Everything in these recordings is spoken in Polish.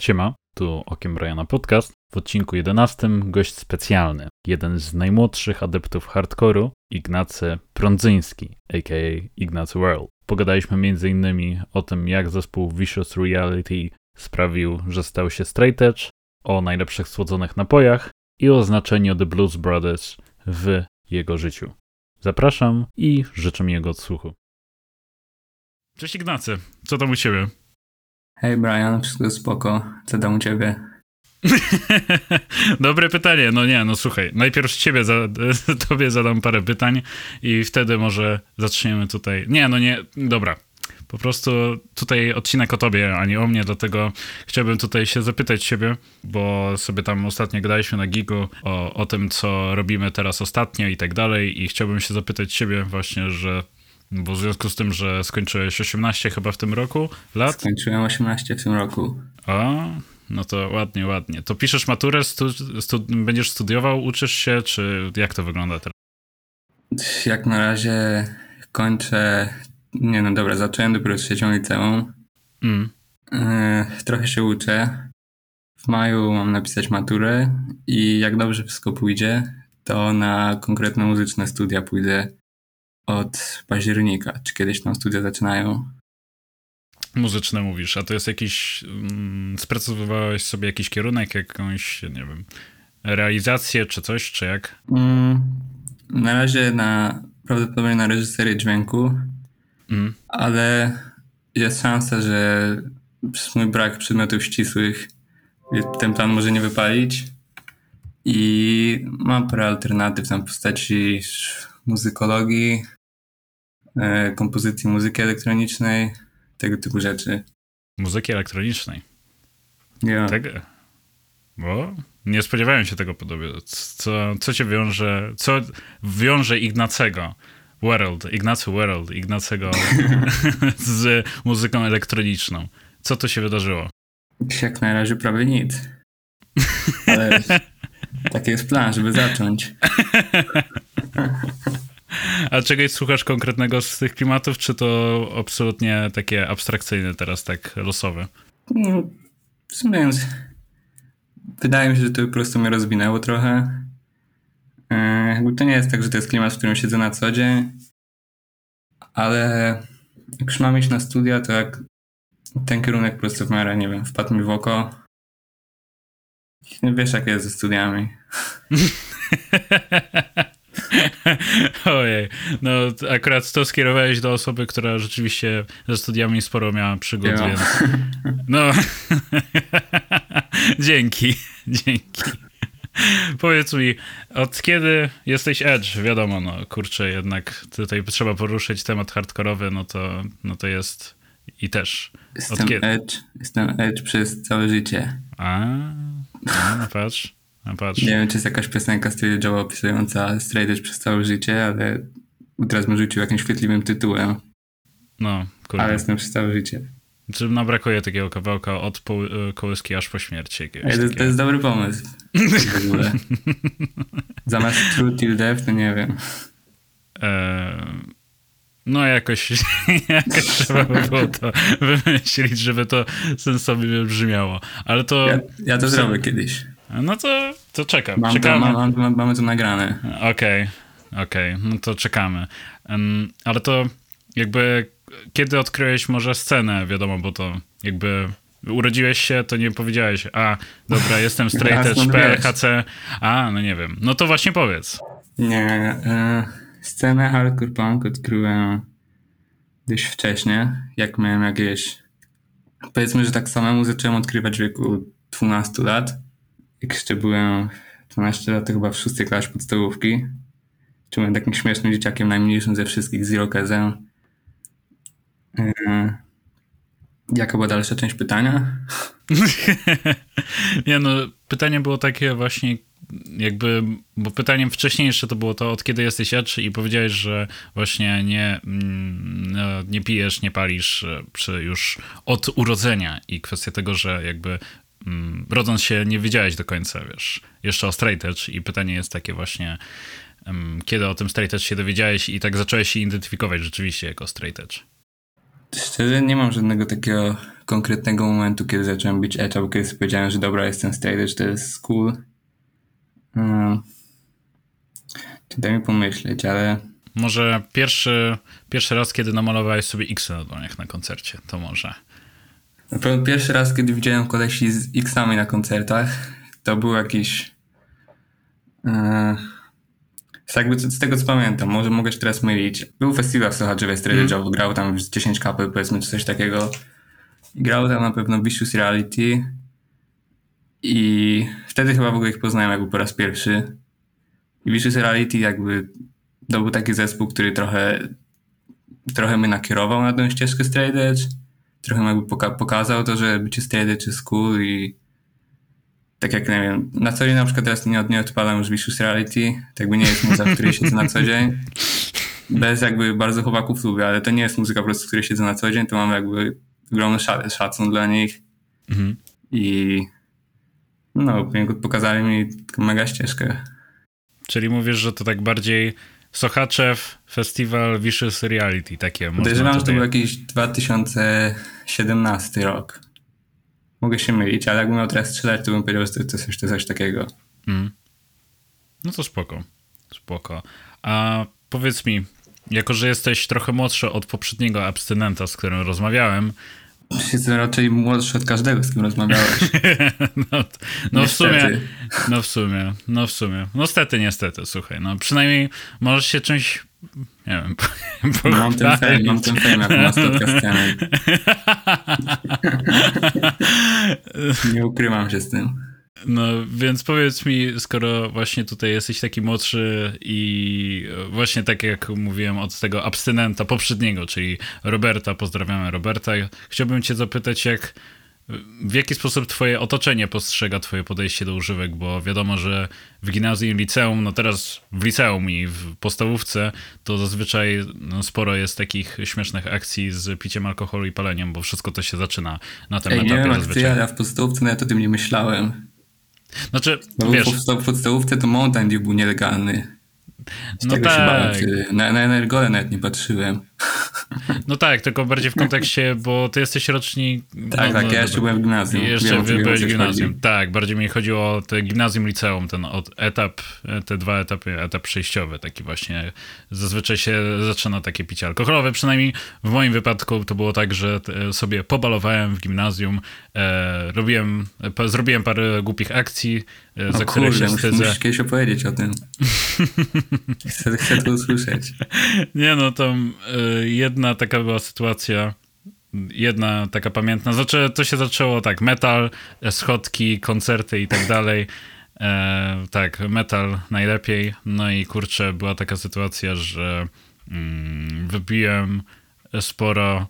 Siema, tu Okiem Briana Podcast. W odcinku 11 gość specjalny, jeden z najmłodszych adeptów hardcore'u, Ignacy Prądzyński, aka Ignacy World. Pogadaliśmy m.in. o tym, jak zespół Vicious Reality sprawił, że stał się straight edge, o najlepszych słodzonych napojach i o znaczeniu The Blues Brothers w jego życiu. Zapraszam i życzę miłego odsłuchu. Cześć Ignacy, co tam u ciebie? Hej Brian, wszystko spoko. Co tam u ciebie? Dobre pytanie. No nie, no słuchaj, najpierw ciebie za, tobie zadam parę pytań i wtedy może zaczniemy tutaj. Nie, no nie, dobra. Po prostu tutaj odcinek o tobie, a nie o mnie, dlatego chciałbym tutaj się zapytać ciebie, bo sobie tam ostatnio gadaliśmy na Gigu o, o tym, co robimy teraz ostatnio i tak dalej i chciałbym się zapytać ciebie właśnie, że bo w związku z tym, że skończyłeś 18 chyba w tym roku lat? Skończyłem 18 w tym roku. O, no to ładnie, ładnie. To piszesz maturę, stu, stu, będziesz studiował, uczysz się, czy jak to wygląda teraz? Jak na razie kończę. Nie no dobra, zacząłem dopiero trzecią liceum. Mm. Yy, trochę się uczę. W maju mam napisać maturę i jak dobrze wszystko pójdzie, to na konkretne muzyczne studia pójdę od października. Czy kiedyś tam studia zaczynają? Muzyczne mówisz, a to jest jakiś. Mm, sprecyzowałeś sobie jakiś kierunek, jakąś, nie wiem, realizację, czy coś, czy jak? Mm, na razie na prawdopodobnie na reżyserię dźwięku, mm. ale jest szansa, że przez mój brak przedmiotów ścisłych ten plan może nie wypalić. I mam parę alternatyw tam w postaci muzykologii, e, kompozycji muzyki elektronicznej, tego typu rzeczy. Muzyki elektronicznej? Nie. Tego? Bo nie spodziewałem się tego podobnie. Co, co cię wiąże, co wiąże Ignacego World, Ignacy World, Ignacego z muzyką elektroniczną? Co to się wydarzyło? Jak na razie prawie nic. Ale taki jest plan, żeby zacząć. A czegoś słuchasz konkretnego z tych klimatów, czy to absolutnie takie abstrakcyjne teraz, tak losowe? No, w sumie wydaje mi się, że to po prostu mnie rozwinęło trochę. E, jakby to nie jest tak, że to jest klimat, w którym siedzę na co dzień, ale jak już mam iść na studia, to jak ten kierunek po prostu w miarę, nie wiem, wpadł mi w oko. Wiesz, jak jest ze studiami. Ojej, no akurat to skierowałeś do osoby, która rzeczywiście ze studiami sporo miała przygód, ja. więc no dzięki, dzięki. Powiedz mi, od kiedy jesteś Edge? Wiadomo, no kurczę, jednak tutaj trzeba poruszyć temat hardkorowy, no to, no to jest i też. Jestem Edge, jestem Edge przez całe życie. A, no, patrz. No patrz. Nie wiem, czy jest jakaś piosenka z Joe'a opisująca edge przez całe życie, ale teraz mi rzucił jakimś chwytliwym tytułem. No, kurde. Ale jestem przez całe życie. Czy nam brakuje takiego kawałka od po, e, kołyski aż po śmierci? Ej, to, to, jest dobry pomysł. W ogóle. Zamiast True Till Death, to nie wiem. E, no jakoś, jakoś trzeba by było to wymyślić, żeby to sensownie brzmiało. Ale to... Ja, ja to zrobię kiedyś. No to, to czekam. Mam, czekamy. Mam, mam, mamy to nagrane. Okej, okay, okej, okay. no to czekamy. Um, ale to jakby kiedy odkryłeś może scenę, wiadomo, bo to jakby urodziłeś się, to nie powiedziałeś, a dobra, jestem straight edge, PLHC, a no nie wiem. No to właśnie powiedz. Nie, e, scenę hardcore punk odkryłem dość wcześnie, jak miałem jakieś powiedzmy, że tak samemu zacząłem odkrywać w wieku 12 lat jak jeszcze byłem 12 lat, to chyba w szóstej klasie podstawówki. Czy byłem takim śmiesznym dzieciakiem, najmniejszym ze wszystkich, z irokezem. Yy, jaka była dalsza część pytania? nie no, pytanie było takie właśnie jakby, bo pytaniem wcześniejsze to było to, od kiedy jesteś edge i powiedziałeś, że właśnie nie, mm, no, nie pijesz, nie palisz e, przy już od urodzenia i kwestia tego, że jakby mm, rodząc się nie wiedziałeś do końca, wiesz, jeszcze o straight edge i pytanie jest takie właśnie, um, kiedy o tym straight edge się dowiedziałeś i tak zacząłeś się identyfikować rzeczywiście jako straight edge? Szczerze nie mam żadnego takiego konkretnego momentu, kiedy zacząłem być edge, albo kiedy powiedziałem, że dobra, jestem straight edge, to jest cool. Um, daj mi pomyśleć, ale... Może pierwszy, pierwszy raz, kiedy namalowałeś sobie X na dłoniach na koncercie, to może... Pierwszy raz, kiedy widziałem kolesi z X-ami na koncertach, to był jakiś... Yy, jakby z tego co pamiętam, może mogę się teraz mylić. Był festiwal w Sochaczewie z Trader mm. grał tam 10 kapel powiedzmy, czy coś takiego. Grał tam na pewno Vicious Reality i wtedy chyba w ogóle ich poznałem jakby po raz pierwszy. I Vicious Reality jakby to był taki zespół, który trochę trochę mnie nakierował na tę ścieżkę straight edge. Trochę jakby poka pokazał to, że bycie straight edge jest cool i tak jak, nie wiem, na co dzień na przykład teraz nie, nie odpalam już Vicious Reality, tak jakby nie jest muzyka, w której siedzę na co dzień. Bez jakby bardzo chłopaków lubię, ale to nie jest muzyka po prostu, w której siedzę na co dzień, to mam jakby ogromny szacun dla nich mhm. i no, pokazali mi mega ścieżkę. Czyli mówisz, że to tak bardziej Sochaczew, Festiwal Vicious Reality, takie Podejrzewam, że to był jakiś 2017 rok. Mogę się mylić, ale jakbym miał teraz strzelać, to bym powiedział, że to, to, coś, to coś takiego. Mm. No to spoko. Spoko. A powiedz mi, jako że jesteś trochę młodszy od poprzedniego abstynenta, z którym rozmawiałem, Jestem raczej młodszy od każdego, z kim rozmawiałeś. no, no w sumie, no w sumie, no w sumie. No niestety, niestety, słuchaj, no przynajmniej możesz się czymś, nie wiem, Mam ten fame, mam ten fame, jak sceny. Nie ukrywam się z tym. No, więc powiedz mi, skoro właśnie tutaj jesteś taki młodszy i właśnie tak jak mówiłem od tego abstynenta poprzedniego, czyli Roberta, pozdrawiamy Roberta, chciałbym cię zapytać, jak w jaki sposób twoje otoczenie postrzega twoje podejście do używek, bo wiadomo, że w gimnazjum, liceum, no teraz w liceum i w podstawówce to zazwyczaj no, sporo jest takich śmiesznych akcji z piciem alkoholu i paleniem, bo wszystko to się zaczyna na tym Ej, etapie nie wiem, zazwyczaj. Ty, ale w podstawówce nawet o tym nie myślałem. Znaczy, no wiesz... W podstawówce to Mountain Dew był nielegalny. Z no tego tak. się bałem. Na, na Energole nawet nie patrzyłem. No tak, tylko bardziej w kontekście, bo ty jesteś rocznik... Tak, no, tak, no, ja jeszcze byłem w gimnazjum. Jeszcze wiem, byłeś w gimnazjum. Chodzi. Tak, bardziej mi chodziło o te gimnazjum, liceum, ten etap, te dwa etapy, etap przejściowy, taki właśnie. Zazwyczaj się zaczyna takie picie alkoholowe, przynajmniej w moim wypadku to było tak, że sobie pobalowałem w gimnazjum, e, robiłem, zrobiłem parę głupich akcji, e, za które się wstydzę. Musisz kiedyś opowiedzieć o tym. chcę, chcę to usłyszeć. Nie no, to y, jedna taka była sytuacja, jedna taka pamiętna. Znaczy, to się zaczęło tak, metal, schodki, koncerty i tak dalej. E, tak, metal najlepiej. No i kurczę, była taka sytuacja, że mm, wybiłem sporo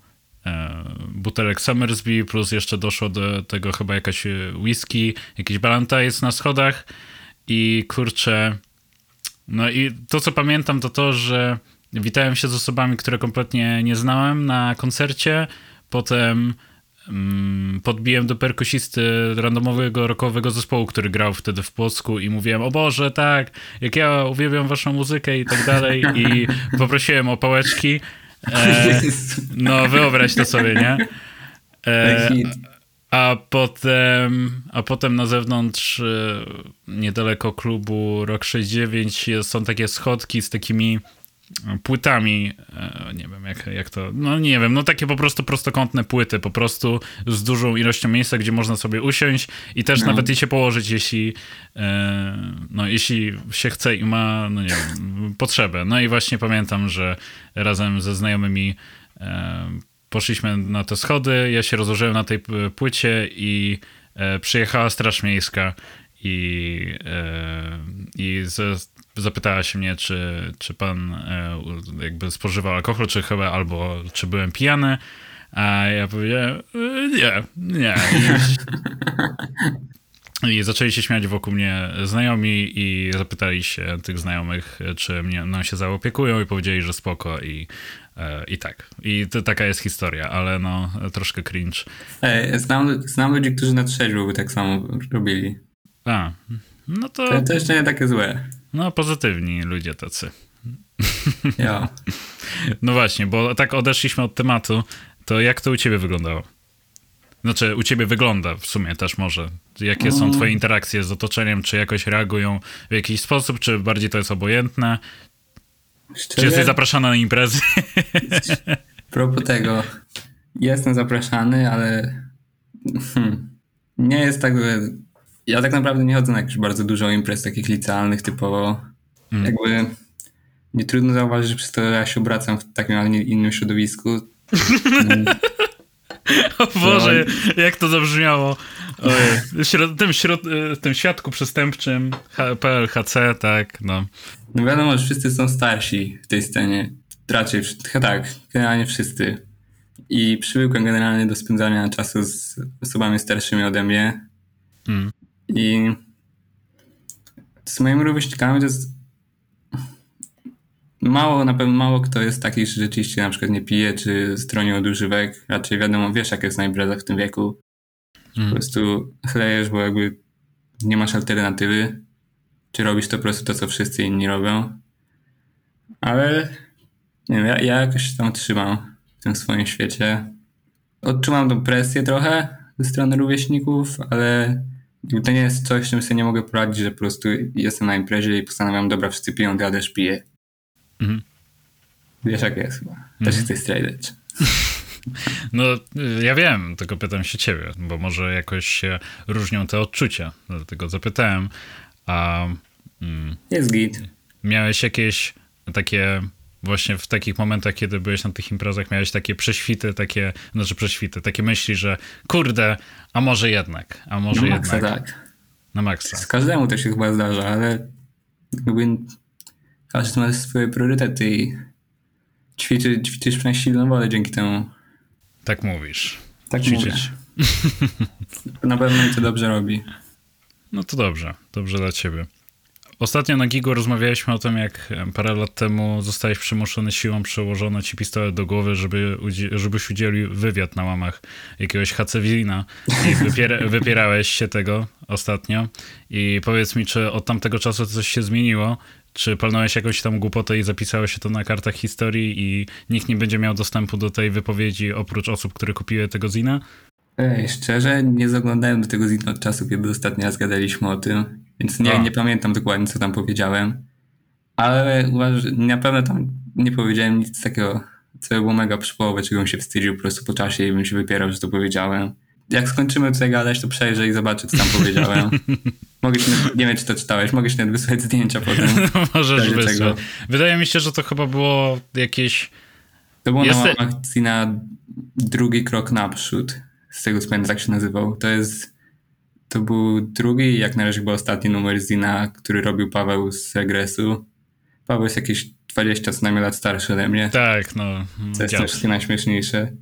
e, butelek Summersby, plus jeszcze doszło do tego chyba jakaś whisky, jakiś Ballantines na schodach i kurczę, no i to co pamiętam to to, że Witałem się z osobami, które kompletnie nie znałem na koncercie. Potem mm, podbiłem do perkusisty randomowego rockowego zespołu, który grał wtedy w Płocku i mówiłem, o Boże, tak, jak ja uwielbiam waszą muzykę i tak dalej i poprosiłem o pałeczki. E, no wyobraź to sobie, nie? E, a potem, a potem na zewnątrz, e, niedaleko klubu Rock 69 są takie schodki z takimi płytami, e, nie wiem jak, jak to, no nie wiem, no takie po prostu prostokątne płyty, po prostu z dużą ilością miejsca, gdzie można sobie usiąść i też no. nawet i się położyć, jeśli e, no jeśli się chce i ma, no nie wiem, potrzebę. No i właśnie pamiętam, że razem ze znajomymi e, poszliśmy na te schody, ja się rozłożyłem na tej płycie i przyjechała Straż Miejska i, i ze zapytała się mnie, czy, czy pan e, jakby spożywał alkohol, czy chyba, albo czy byłem pijany. A ja powiedziałem, e, nie, nie. I, zaczęli się śmiać wokół mnie znajomi i zapytali się tych znajomych, czy mnie, mną się zaopiekują i powiedzieli, że spoko i, e, i tak. I to taka jest historia, ale no troszkę cringe. Ej, znam, znam ludzi, którzy na trzeźwo by tak samo robili. A, no to... To, to jeszcze nie takie złe. No, pozytywni ludzie tacy. Ja. No właśnie, bo tak odeszliśmy od tematu, to jak to u ciebie wyglądało? Znaczy, u ciebie wygląda w sumie też może. Jakie są twoje interakcje z otoczeniem? Czy jakoś reagują w jakiś sposób? Czy bardziej to jest obojętne? Szczerze, Czy jesteś zapraszana na imprezy? Propos tego, jestem zapraszany, ale hmm, nie jest tak, że ja tak naprawdę nie chodzę na jakieś bardzo dużo imprez takich licealnych typowo. Mm. Jakby nie trudno zauważyć, że przez to ja się obracam w takim, a nie innym środowisku. O Boże, jak to zabrzmiało. Ojej. Środ- tym, środ- tym świadku przestępczym PLHC, tak, no. No wiadomo, że wszyscy są starsi w tej scenie. Raczej, tak, generalnie wszyscy. I przywykłem generalnie do spędzania czasu z osobami starszymi ode mnie. Mm. I z moimi rówieśnikami to jest mało, na pewno mało kto jest taki, że rzeczywiście na przykład nie pije, czy stroni od używek. Raczej wiadomo, wiesz jak jest na imprezach w tym wieku. Po Mm. prostu chlejesz, bo jakby nie masz alternatywy. Czy robisz to po prostu to, co wszyscy inni robią. Ale nie wiem, ja, ja jakoś tam trzymam w tym swoim świecie. Odczuwam tą presję trochę ze strony rówieśników, ale to nie jest coś, czym sobie nie mogę poradzić, że po prostu jestem na imprezie i postanawiam, dobra, wszyscy piją, to ja też piję. Mhm. Wiesz jak jest chyba. Też jesteś straight edge. No, y, ja wiem, tylko pytam się ciebie, bo może jakoś się różnią te odczucia, dlatego zapytałem. A mm, Jest git. miałeś jakieś takie, właśnie w takich momentach, kiedy byłeś na tych imprezach, miałeś takie prześwity, takie, znaczy prześwity, takie myśli, że kurde, a może jednak, a może No maksa jednak, tak. na maksa. Z każdemu to się chyba zdarza, ale jakby każdy ma swoje priorytety i ćwiczy, ćwiczysz na silną wolę dzięki temu. Tak mówisz. Tak Ćwiczyć. Na pewno mi to dobrze robi. No to dobrze, dobrze dla ciebie. Ostatnio na Gigu rozmawialiśmy o tym, jak parę lat temu zostałeś przymuszony siłą, przełożono ci pistolet do głowy, żeby, udzi- żebyś udzielił wywiad na łamach jakiegoś hacewina i wypier- wypierałeś się tego ostatnio. I powiedz mi, czy od tamtego czasu coś się zmieniło? Czy palnąłeś jakąś tam głupotę i zapisałeś się to na kartach historii i nikt nie będzie miał dostępu do tej wypowiedzi oprócz osób, które kupiły tego zina? Ej, szczerze, nie zaglądałem do tego z od czasu, kiedy ostatni raz gadaliśmy o tym, więc nie, A. nie pamiętam dokładnie, co tam powiedziałem. Ale uważam, że na pewno tam nie powiedziałem nic takiego, co było mega przypołowe, czego bym się wstydził po prostu po czasie i bym się wypierał, że to powiedziałem. Jak skończymy tutaj gadać, to przejrzę i zobaczę, co tam powiedziałem. mogę ci, nie wiem, czy to czytałeś, mogę ci nawet wysłać zdjęcia potem. Możesz razie wysłać. Wydaje mi się, że to chyba było jakieś To było na łamach na drugi krok naprzód. Z tego co pamiętam, tak się nazywał. To jest. To był drugi, jak na razie chyba ostatni numer Zina, który robił Paweł z Regresu. Paweł jest jakieś 20 co najmniej lat starszy ode mnie. Tak, no. Co jest też najśmieszniejsze.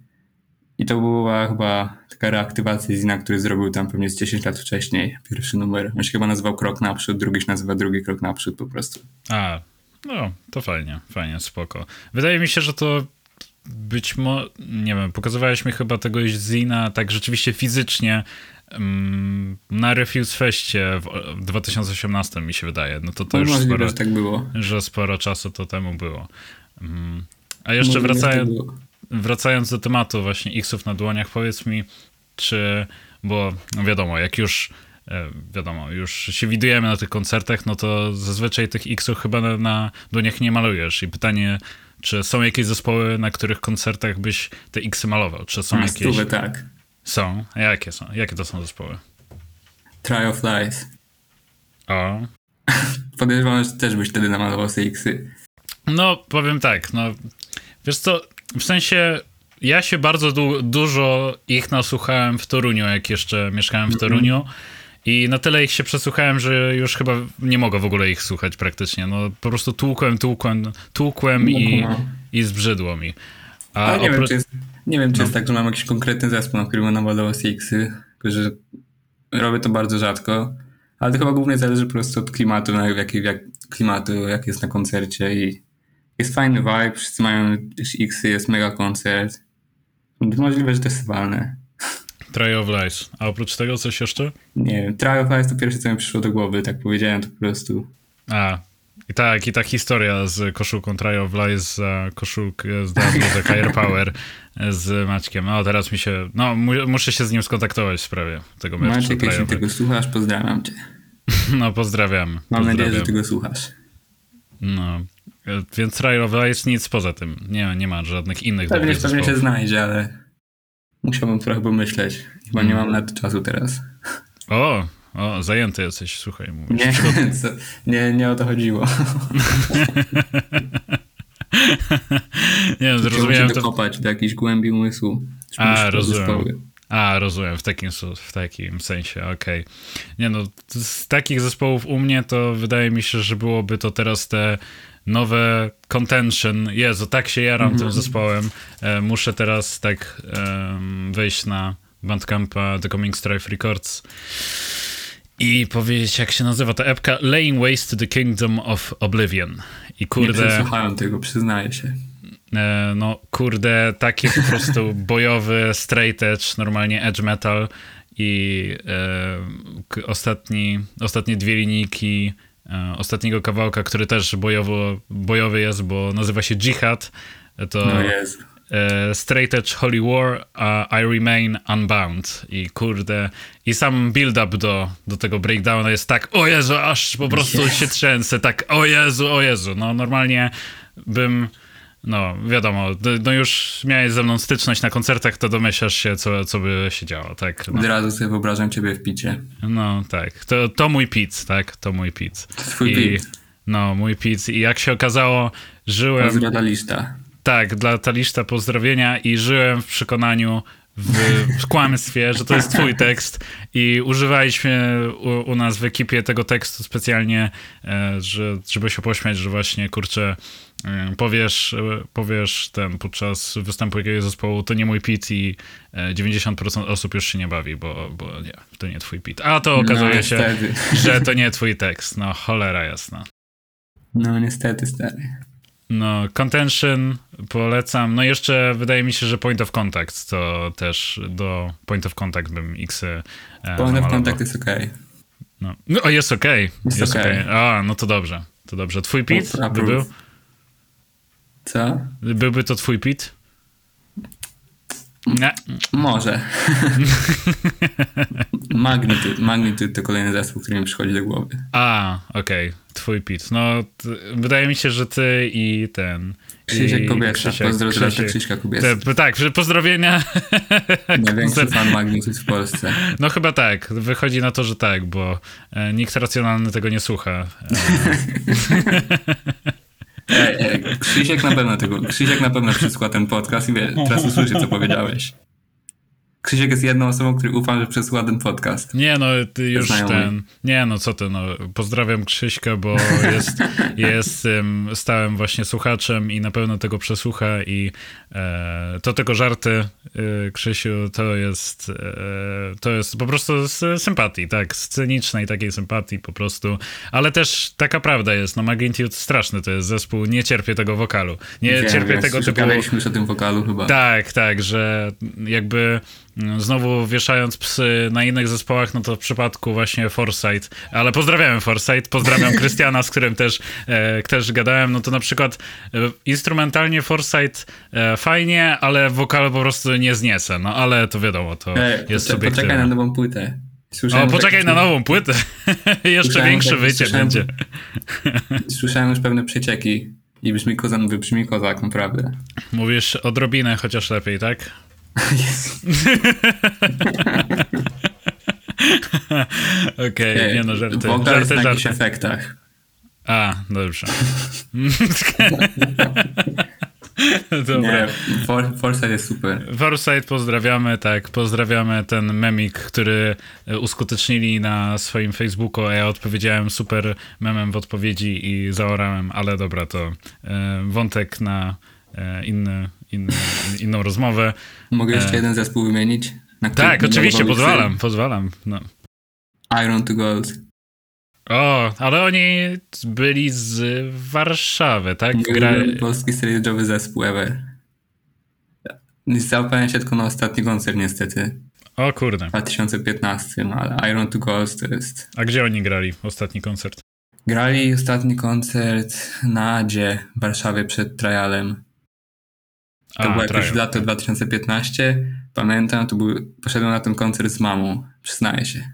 I to była chyba taka reaktywacja Zina, który zrobił tam pewnie z 10 lat wcześniej. Pierwszy numer. On się chyba nazywał Krok Naprzód, drugi się nazywa Drugi Krok Naprzód po prostu. A, no, to fajnie, fajnie, spoko. Wydaje mi się, że to być może, nie wiem, pokazywałeś mi chyba tegoś Zina tak rzeczywiście fizycznie mm, na Refuse Feście w, w 2018 mi się wydaje. No to to No, już możliwe, sporo, że tak było. że sporo czasu to temu było. Mm. A jeszcze tak wracając, wracając do tematu właśnie X-ów na dłoniach, powiedz mi, czy, bo no wiadomo, jak już e, wiadomo, już się widujemy na tych koncertach, no to zazwyczaj tych X-ów chyba na, na dłoniach nie malujesz. I pytanie, czy są jakieś zespoły, na których koncertach byś te X-y malował? Czy są Na jakieś? stówę, tak. Są. A jakie są? Jakie to są zespoły? Try of Lies. O. Podejrzewam, że też byś wtedy namalował sobie X-y. No, powiem tak, no, wiesz co, w sensie ja się bardzo du- dużo ich nasłuchałem w Toruniu, jak jeszcze mieszkałem w Toruniu i na tyle ich się przesłuchałem, że już chyba nie mogę w ogóle ich słuchać praktycznie, no po prostu tłukłem, tłukłem, tłukłem i, No. i zbrzydło mi. A Ale nie wiem, czy jest, nie wiem, czy No. jest tak, że mam jakiś konkretny zespół, na którym będę namalował sobie X-y, tylko że robię to bardzo rzadko, ale to chyba głównie zależy po prostu od klimatu, na jaki, jak, klimatu, jak jest na koncercie i jest fajny vibe, wszyscy mają X-y, jest mega koncert. Możliwe, że to jest walne. Try of Lies. A oprócz tego coś jeszcze? Nie wiem, Try of Lies to pierwsze, co mi przyszło do głowy, tak powiedziałem to po prostu. A, I tak, i ta historia z koszulką Try of Lies za koszulkę z Dark Air Power z Maćkiem. No teraz mi się, no mu, muszę się z nim skontaktować w sprawie tego meczu. Maciek, jeśli tego słuchasz, pozdrawiam cię. No pozdrawiam. Mam nadzieję, że tego słuchasz. No, więc Try of nic poza tym. Nie, nie ma żadnych innych Pewnie, pewnie się znajdzie, ale musiałbym trochę pomyśleć. Chyba nie mam na to czasu teraz. O, o, zajęty jesteś, słuchaj. Mówisz. Nie, nie, nie o to chodziło. nie, zrozumiałem to. dokopać do jakiejś głębi umysłu. A, rozumiem. zespoły. A, rozumiem, w takim, w takim sensie, okej. Nie no, z takich zespołów u mnie to wydaje mi się, że byłoby to teraz te nowe contention. Jezu, tak się jaram tym zespołem. E, muszę teraz tak wejść na Bandcampa The Coming Strife Records i powiedzieć, jak się nazywa ta epka Laying Waste to the Kingdom of Oblivion. I Nie kurde... przesłuchałem tego, przyznaję się. E, no kurde, takie po prostu bojowy straight edge, normalnie edge metal i e, ostatni, ostatnie dwie linijki e, ostatniego kawałka, który też bojowo, bojowy jest, bo nazywa się Jihad, to No Jezu. E, Straight Edge Holy War, a I Remain Unbound. I kurde, i sam build-up do, do tego breakdowna jest tak, o Jezu, aż po prostu się trzęsę, tak, o Jezu, o Jezu. No normalnie bym, no wiadomo, d- no już miałeś ze mną styczność na koncertach, to domyślasz się, co, co by się działo, tak? No, Od razu sobie wyobrażam ciebie w picie. no tak, to, to mój pizz, tak? To mój pizz. Twój I. No, mój pizz. I jak się okazało, żyłem... Pozdro lista. Tak, dla Taliszta pozdrowienia i żyłem w przekonaniu, w, kłamstwie, że to jest twój tekst i używaliśmy u, u nas w ekipie tego tekstu specjalnie, e, że, żeby się pośmiać, że właśnie, kurczę, e, powiesz, e, powiesz ten podczas występu jakiegoś zespołu, to nie mój pit i e, 90% osób już się nie bawi, bo, bo nie, to nie twój pit. A to okazuje no, się, że to nie twój tekst. No, cholera jasna. No niestety, stary. No, Contention polecam. No jeszcze wydaje mi się, że Point of Contact to też do Point of Contact bym X. E, Point of contact jest okej. No. no, o, jest okej. Jest Jest okej. okej. A, no to dobrze. To dobrze. Twój pit by był? Co? Byłby to twój pit? Nie. Może. Magnitude. Magnitude to kolejny zespół, który mi przychodzi do głowy. A, okej. Twój pit. No, t- wydaje mi się, że ty i ten... Krzysiek i Kobieta. Krzysiek- Krzysiek-. Te, tak, że pozdrowienia. Największy fan Magnitude w Polsce. No chyba tak. Wychodzi na to, że tak, bo e, nikt racjonalny tego nie słucha. E, Ej, ej, Krzysiek na pewno tego, Krzysiek na pewno przesłucha ten podcast i wie, teraz usłyszy, co powiedziałeś. Krzysiek jest jedną osobą, której ufam, że przesłucha ten podcast. Nie no, ty już Znajomy. ten. Nie no, co ty, no. Pozdrawiam Krzyśka, bo jest, jest stałym właśnie słuchaczem i na pewno tego przesłucha i e, to tylko żarty, e, Krzysiu, to jest e, to jest po prostu z sympatii, tak, scenicznej takiej sympatii po prostu, ale też taka prawda jest, no Magnitude straszny to jest zespół, nie cierpię tego wokalu, nie Wiem, cierpię tego typu... Gadaliśmy już o tym wokalu chyba. Tak, tak, że jakby znowu wieszając psy na innych zespołach, no to w przypadku właśnie Foresight, ale pozdrawiam Foresight, pozdrawiam Krystiana, z którym też, e, też gadałem, no to na przykład e, instrumentalnie Foresight e, fajnie, ale wokalu po prostu nie zniesę, no ale to wiadomo, to Ej, jest poczekaj, subiektywne. poczekaj na nową płytę. O, Słyszałem, poczekaj że- na nową płytę. Jeszcze Słyszałem, większe tak, wycie słyszałem- będzie. Słyszałem już pewne przecieki i brzmi kozak, brzmi kozak, naprawdę. Mówisz odrobinę, chociaż lepiej, tak? Jezu. Okej, Ej, nie no, żarty, jest żarty, na jakichś efektach. A, dobrze. Dobra. Nie, For, Foresight jest super. Foresight pozdrawiamy, tak, pozdrawiamy ten memik, który e, uskutecznili na swoim Facebooku, a ja odpowiedziałem super memem w odpowiedzi i zaorałem, ale dobra, to e, wątek na inny, inny, inną rozmowę. Mogę jeszcze E. jeden zespół wymienić? Tak, nie oczywiście, pozwalam, pozwalam. No. Iron to Gold. O, ale oni byli z Warszawy, tak? Gra... Polski stage'owy zespół ever. Załapałem się tylko na ostatni koncert niestety. O kurde. W 2015, ale Iron to Gold to jest... A gdzie oni grali ostatni koncert? Grali ostatni koncert na Adzie w Warszawie przed trialem. To A, było jakieś trial. lato 2015. Pamiętam, to był, poszedłem na ten koncert z mamą, przyznaję się.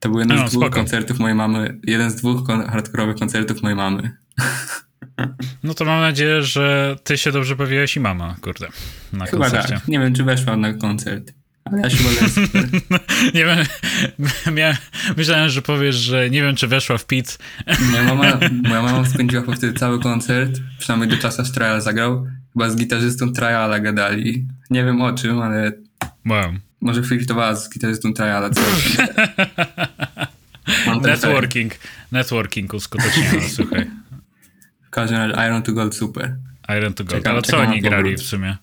To był jeden No, z dwóch spoko. koncertów mojej mamy, jeden z dwóch kon- hardkorowych koncertów mojej mamy. No to mam nadzieję, że ty się dobrze bawiłeś i mama, kurde, na Chyba koncercie. tak. Nie wiem, czy weszłam na koncert. Ale ja się super. Nie wiem, miałem, myślałem, że powiesz, że nie wiem, czy weszła w pit. Moja mama, moja mama spędziła po wtedy cały koncert, przynajmniej do czasu, aż trial zagrał. Chyba z gitarzystą triala gadali. Nie wiem o czym, ale Wow. może flirtowała z gitarzystą triala. Co Mam ten Networking, networking uskuteczniony, słuchaj. W każdym razie Iron to Gold super. Iron to Gold. Czekam- Ale co oni grali w sumie?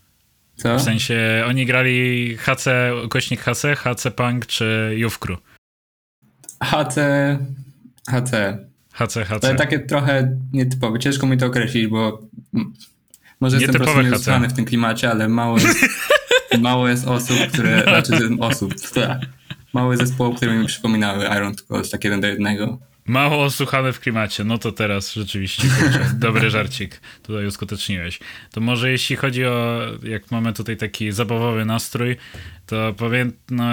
Co? W sensie, oni grali HC, kośnik HC, HC Punk czy Jówkru? HC... HC. HC, HC. To takie trochę nietypowe. Ciężko mi to określić, bo może jestem po prostu HC. niezuchany w tym klimacie, ale mało jest, mało jest osób, które... Znaczy osób, tak. Mało zespołów, które mi przypominały Iron Gold, tak jeden do jednego. Mało osłuchane w klimacie. No to teraz rzeczywiście, dobry żarcik tutaj uskuteczniłeś. To może jeśli chodzi o, jak mamy tutaj taki zabawowy nastrój, to powiem, no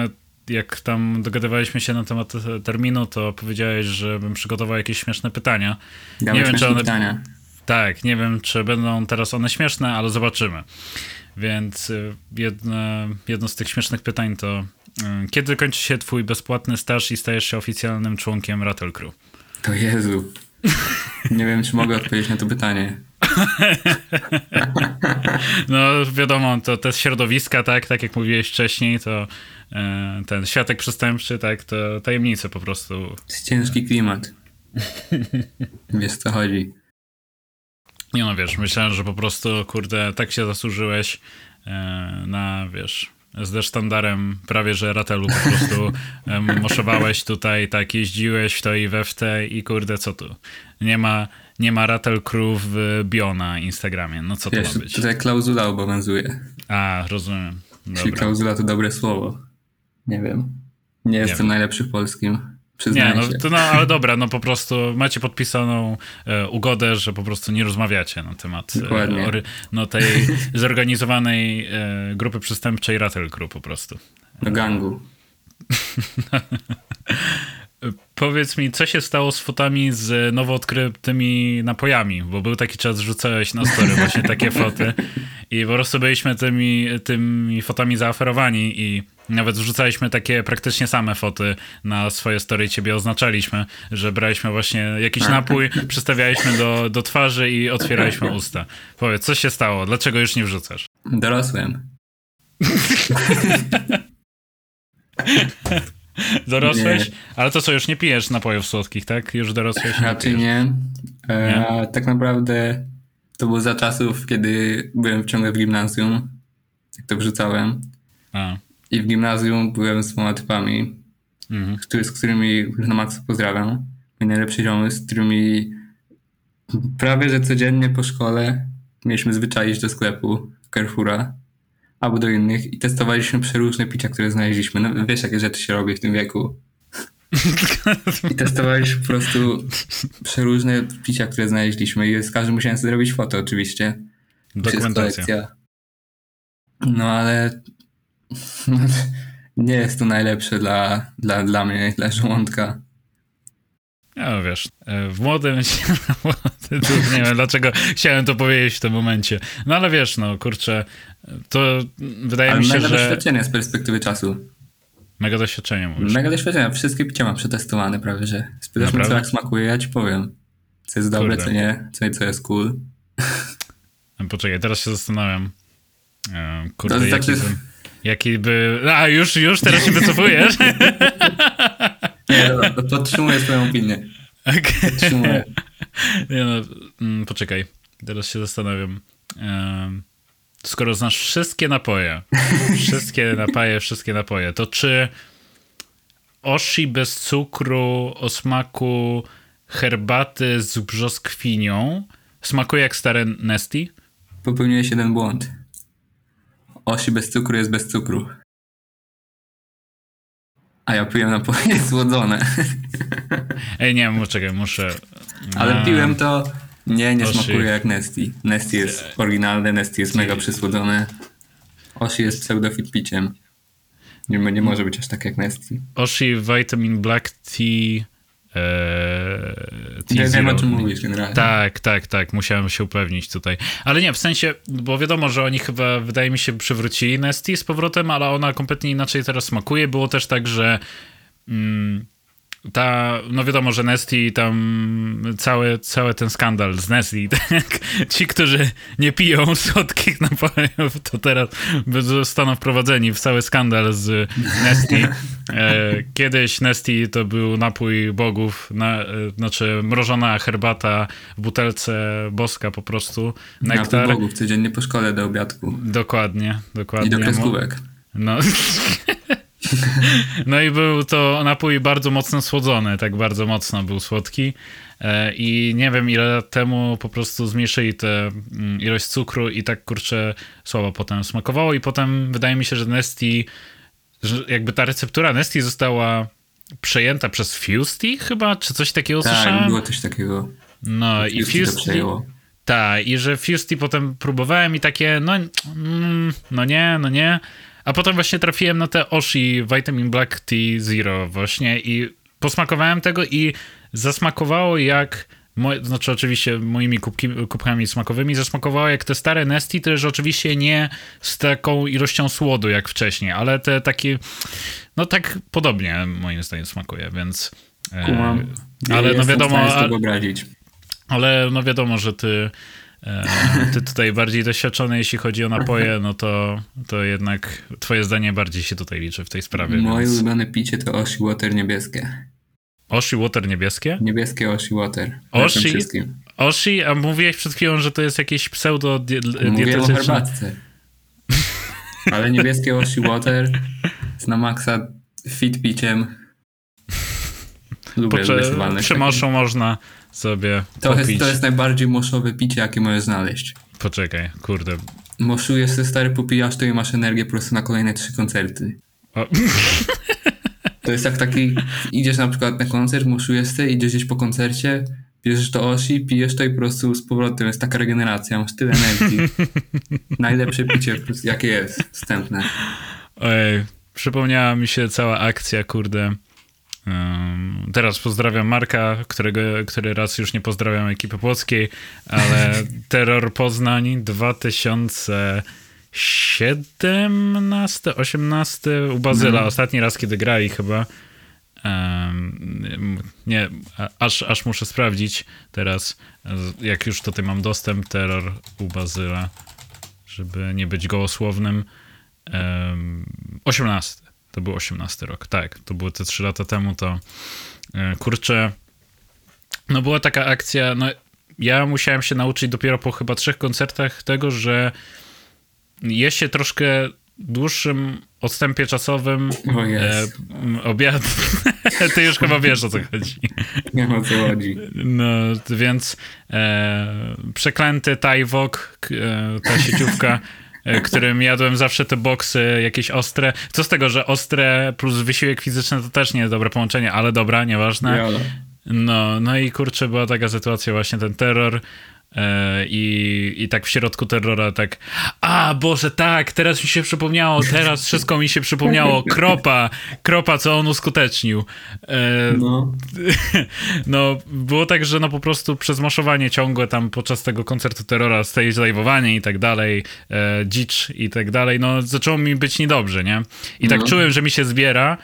jak tam dogadywaliśmy się na temat terminu, to powiedziałeś, żebym przygotował jakieś śmieszne pytania. Damy Nie wiem, czy one- pytania. Tak, nie wiem, czy będą teraz one śmieszne, ale zobaczymy. Więc y, jedno, jedno z tych śmiesznych pytań to y, kiedy kończy się twój bezpłatny staż i stajesz się oficjalnym członkiem Rattle Crew? To Jezu. Nie wiem, czy mogę odpowiedzieć na to pytanie. No wiadomo, to te środowiska, tak, tak jak mówiłeś wcześniej, to e, ten światek przestępczy, tak, to tajemnice po prostu. To jest ciężki klimat. Wiesz, co chodzi. Nie no, wiesz, myślałem, że po prostu, kurde, tak się zasłużyłeś e, na, wiesz, ze sztandarem prawie, że Ratelu po prostu e, moszowałeś tutaj, tak, jeździłeś w to i we w te i kurde, co tu? Nie ma, nie ma Rattle Crew w bio na Instagramie, no co to Wiesz, ma być? tutaj klauzula obowiązuje. A, rozumiem. Jeśli Dobra. klauzula to dobre słowo. Nie wiem. Nie jestem wiem. najlepszy w polskim. Nie, no, to, no ale dobra, no po prostu macie podpisaną e, ugodę, że po prostu nie rozmawiacie na temat e, ory, no, tej zorganizowanej e, grupy przestępczej Rattle Crew po prostu. Do gangu. Powiedz mi, co się stało z fotami z nowo odkrytymi napojami? Bo był taki czas, rzucałeś na story właśnie takie foty i po prostu byliśmy tymi, tymi fotami zaaferowani i nawet wrzucaliśmy takie praktycznie same foty na swoje story i ciebie oznaczaliśmy, że braliśmy właśnie jakiś napój, przystawialiśmy do, do twarzy i otwieraliśmy usta. Powiedz, co się stało? Dlaczego już nie wrzucasz? Dorosłem. Dorosłeś? Nie. Ale to co, już nie pijesz napojów słodkich, tak? Już dorosłeś? nie Raczej pijesz. nie. E, tak naprawdę to było za czasów, kiedy byłem ciągle w gimnazjum. Jak to wrzucałem. A, I w gimnazjum byłem z dwoma typami, mhm. z którymi na maksa pozdrawiam. Mój najlepszy ziomy, z którymi prawie że codziennie po szkole mieliśmy zwyczaj iść do sklepu Carrefoura albo do innych i testowaliśmy przeróżne picia, które znaleźliśmy. No, wiesz, jakie rzeczy się robi w tym wieku. I testowaliśmy po prostu przeróżne picia, które znaleźliśmy i z każdym musiałem sobie zrobić foto oczywiście. Dokumentacja. No ale nie jest to najlepsze dla, dla, dla mnie, dla żołądka. Ja wiesz, w młodym, nie wiem dlaczego chciałem to powiedzieć w tym momencie. No ale wiesz, no kurczę, to wydaje Ale mi się, mega że doświadczenie z perspektywy czasu. mega doświadczenie mówisz. Mega doświadczenie. Wszystkie picia mam przetestowane prawie, że. Spytasz mnie, co jak smakuje, ja ci powiem. Co jest dobre, Kurde. co nie, co, co jest cool. Poczekaj, teraz się zastanawiam. E, Kurde, To jaki, znaczy- bym- jaki by... A, już, już, teraz się wycofujesz? Nie, to podtrzymuję swoją opinię. Podtrzymuję. Nie no, mm, poczekaj, teraz się zastanawiam. Em, skoro znasz wszystkie napoje, wszystkie napoje, wszystkie napoje, to czy oshi bez cukru o smaku herbaty z brzoskwinią smakuje jak stare Nesty? Popełniłeś jeden błąd. Osi bez cukru jest bez cukru. A ja piłem napoje słodzone. Ej, nie, czekaj, muszę... Ale A, piłem to, nie, nie Oshi. smakuje jak Nesty. Nesty jest oryginalne, Nesty jest mega przysłodzone. Oshi jest pseudofit piciem. Nie, nie może być aż tak jak Nesty. Oshi Vitamin Black Tea. E, tea Nie wiem o czym mówisz generalnie. Tak, tak, tak, musiałem się upewnić tutaj. Ale nie, w sensie, bo wiadomo, że oni chyba, wydaje mi się, przywrócili Nesty z powrotem, ale ona kompletnie inaczej teraz smakuje. Było też tak, że mm, ta, no wiadomo, że Nesty tam cały, cały ten skandal z Nesty, tak? ci, którzy nie piją słodkich napojów, to teraz zostaną wprowadzeni w cały skandal z Nesty. E, kiedyś Nesty to był napój bogów, na, e, znaczy mrożona herbata w butelce boska po prostu, nektar. bogów codziennie po szkole do obiadku. Dokładnie, dokładnie. I do kreskówek. no. no i był to napój bardzo mocno słodzony, tak bardzo mocno był słodki. E, I nie wiem, ile lat temu po prostu zmniejszyli tę mm, ilość cukru i tak kurczę słabo potem smakowało. I potem wydaje mi się, że Nesty, że jakby ta receptura Nesty została przejęta przez Fusty chyba, czy coś takiego Tak, słyszałem? było coś takiego. No i Fusty to Fusty, tak, i że Fusty potem próbowałem i takie, no, mm, no nie, no nie. A potem właśnie trafiłem na te Oshi Vitamin Black Tea Zero właśnie i posmakowałem tego i zasmakowało jak, moje, znaczy oczywiście moimi kubki, kubkami smakowymi, zasmakowało jak te stare Nesty, też oczywiście nie z taką ilością słodu jak wcześniej, ale te takie, no tak podobnie moim zdaniem smakuje, więc... e, Kumam. ale no wiadomo, w stanie a- sobie wyobrazić. ale no wiadomo, że ty, e, ty tutaj bardziej doświadczony, jeśli chodzi o napoje, no to, to jednak twoje zdanie bardziej się tutaj liczy w tej sprawie. Moje Więc... ulubione picie to Oshi Water niebieskie. Oshi Water niebieskie? Niebieskie Oshi Water. Oshi? Oshi, a mówiłeś przed chwilą, że to jest jakieś pseudo o dietetyczne. herbatce. Ale niebieskie Oshi Water z na maksa fit piciem. Lubię, Pocze- moszu można sobie To popić. jest, to jest najbardziej moszowe picie, jakie możesz znaleźć. Poczekaj, kurde. Moszujesz sobie stary, popijasz to i masz energię po prostu na kolejne trzy koncerty. O, To jest jak taki, idziesz na przykład na koncert, moszujesz sobie, idziesz gdzieś po koncercie, bierzesz to osi, pijesz to i po prostu z powrotem jest taka regeneracja, masz tyle energii. Najlepsze picie, jakie jest, wstępne. Ojej, przypomniała mi się cała akcja, kurde. Um, teraz pozdrawiam Marka, którego, który raz już nie pozdrawiam ekipy płockiej, ale Terror Poznań 2017, 18 u Bazyla, Mhm. ostatni raz kiedy grali chyba. Um, nie, aż, aż muszę sprawdzić teraz, jak już tutaj mam dostęp, Terror u Bazyla, żeby nie być gołosłownym. Em, 18. To był 18 rok, tak. To było te 3 lata temu, to e, kurczę, no była taka akcja, no ja musiałem się nauczyć dopiero po chyba trzech koncertach tego, że jest się troszkę dłuższym odstępie czasowym O e, jest, m, obiad. Ty już chyba wiesz o co chodzi. nie wiem o co chodzi. No, więc e, przeklęty Tajwok, e, ta sieciówka, e, którym jadłem zawsze te boksy jakieś ostre. Co z tego, że ostre plus wysiłek fizyczny to też nie jest dobre połączenie, ale dobra, nieważne. No, no i kurczę, była taka sytuacja, właśnie ten terror. E, I, I tak w środku terrora, tak. A Boże, tak, teraz mi się przypomniało, teraz wszystko mi się przypomniało. Kropa, kropa, co on uskutecznił. E, No, no, było tak, że no po prostu przez maszowanie ciągłe tam podczas tego koncertu terrora, stage live'owanie i tak dalej, e, dzicz i tak dalej, no zaczęło mi być niedobrze, nie? I tak No. czułem, że mi się zbiera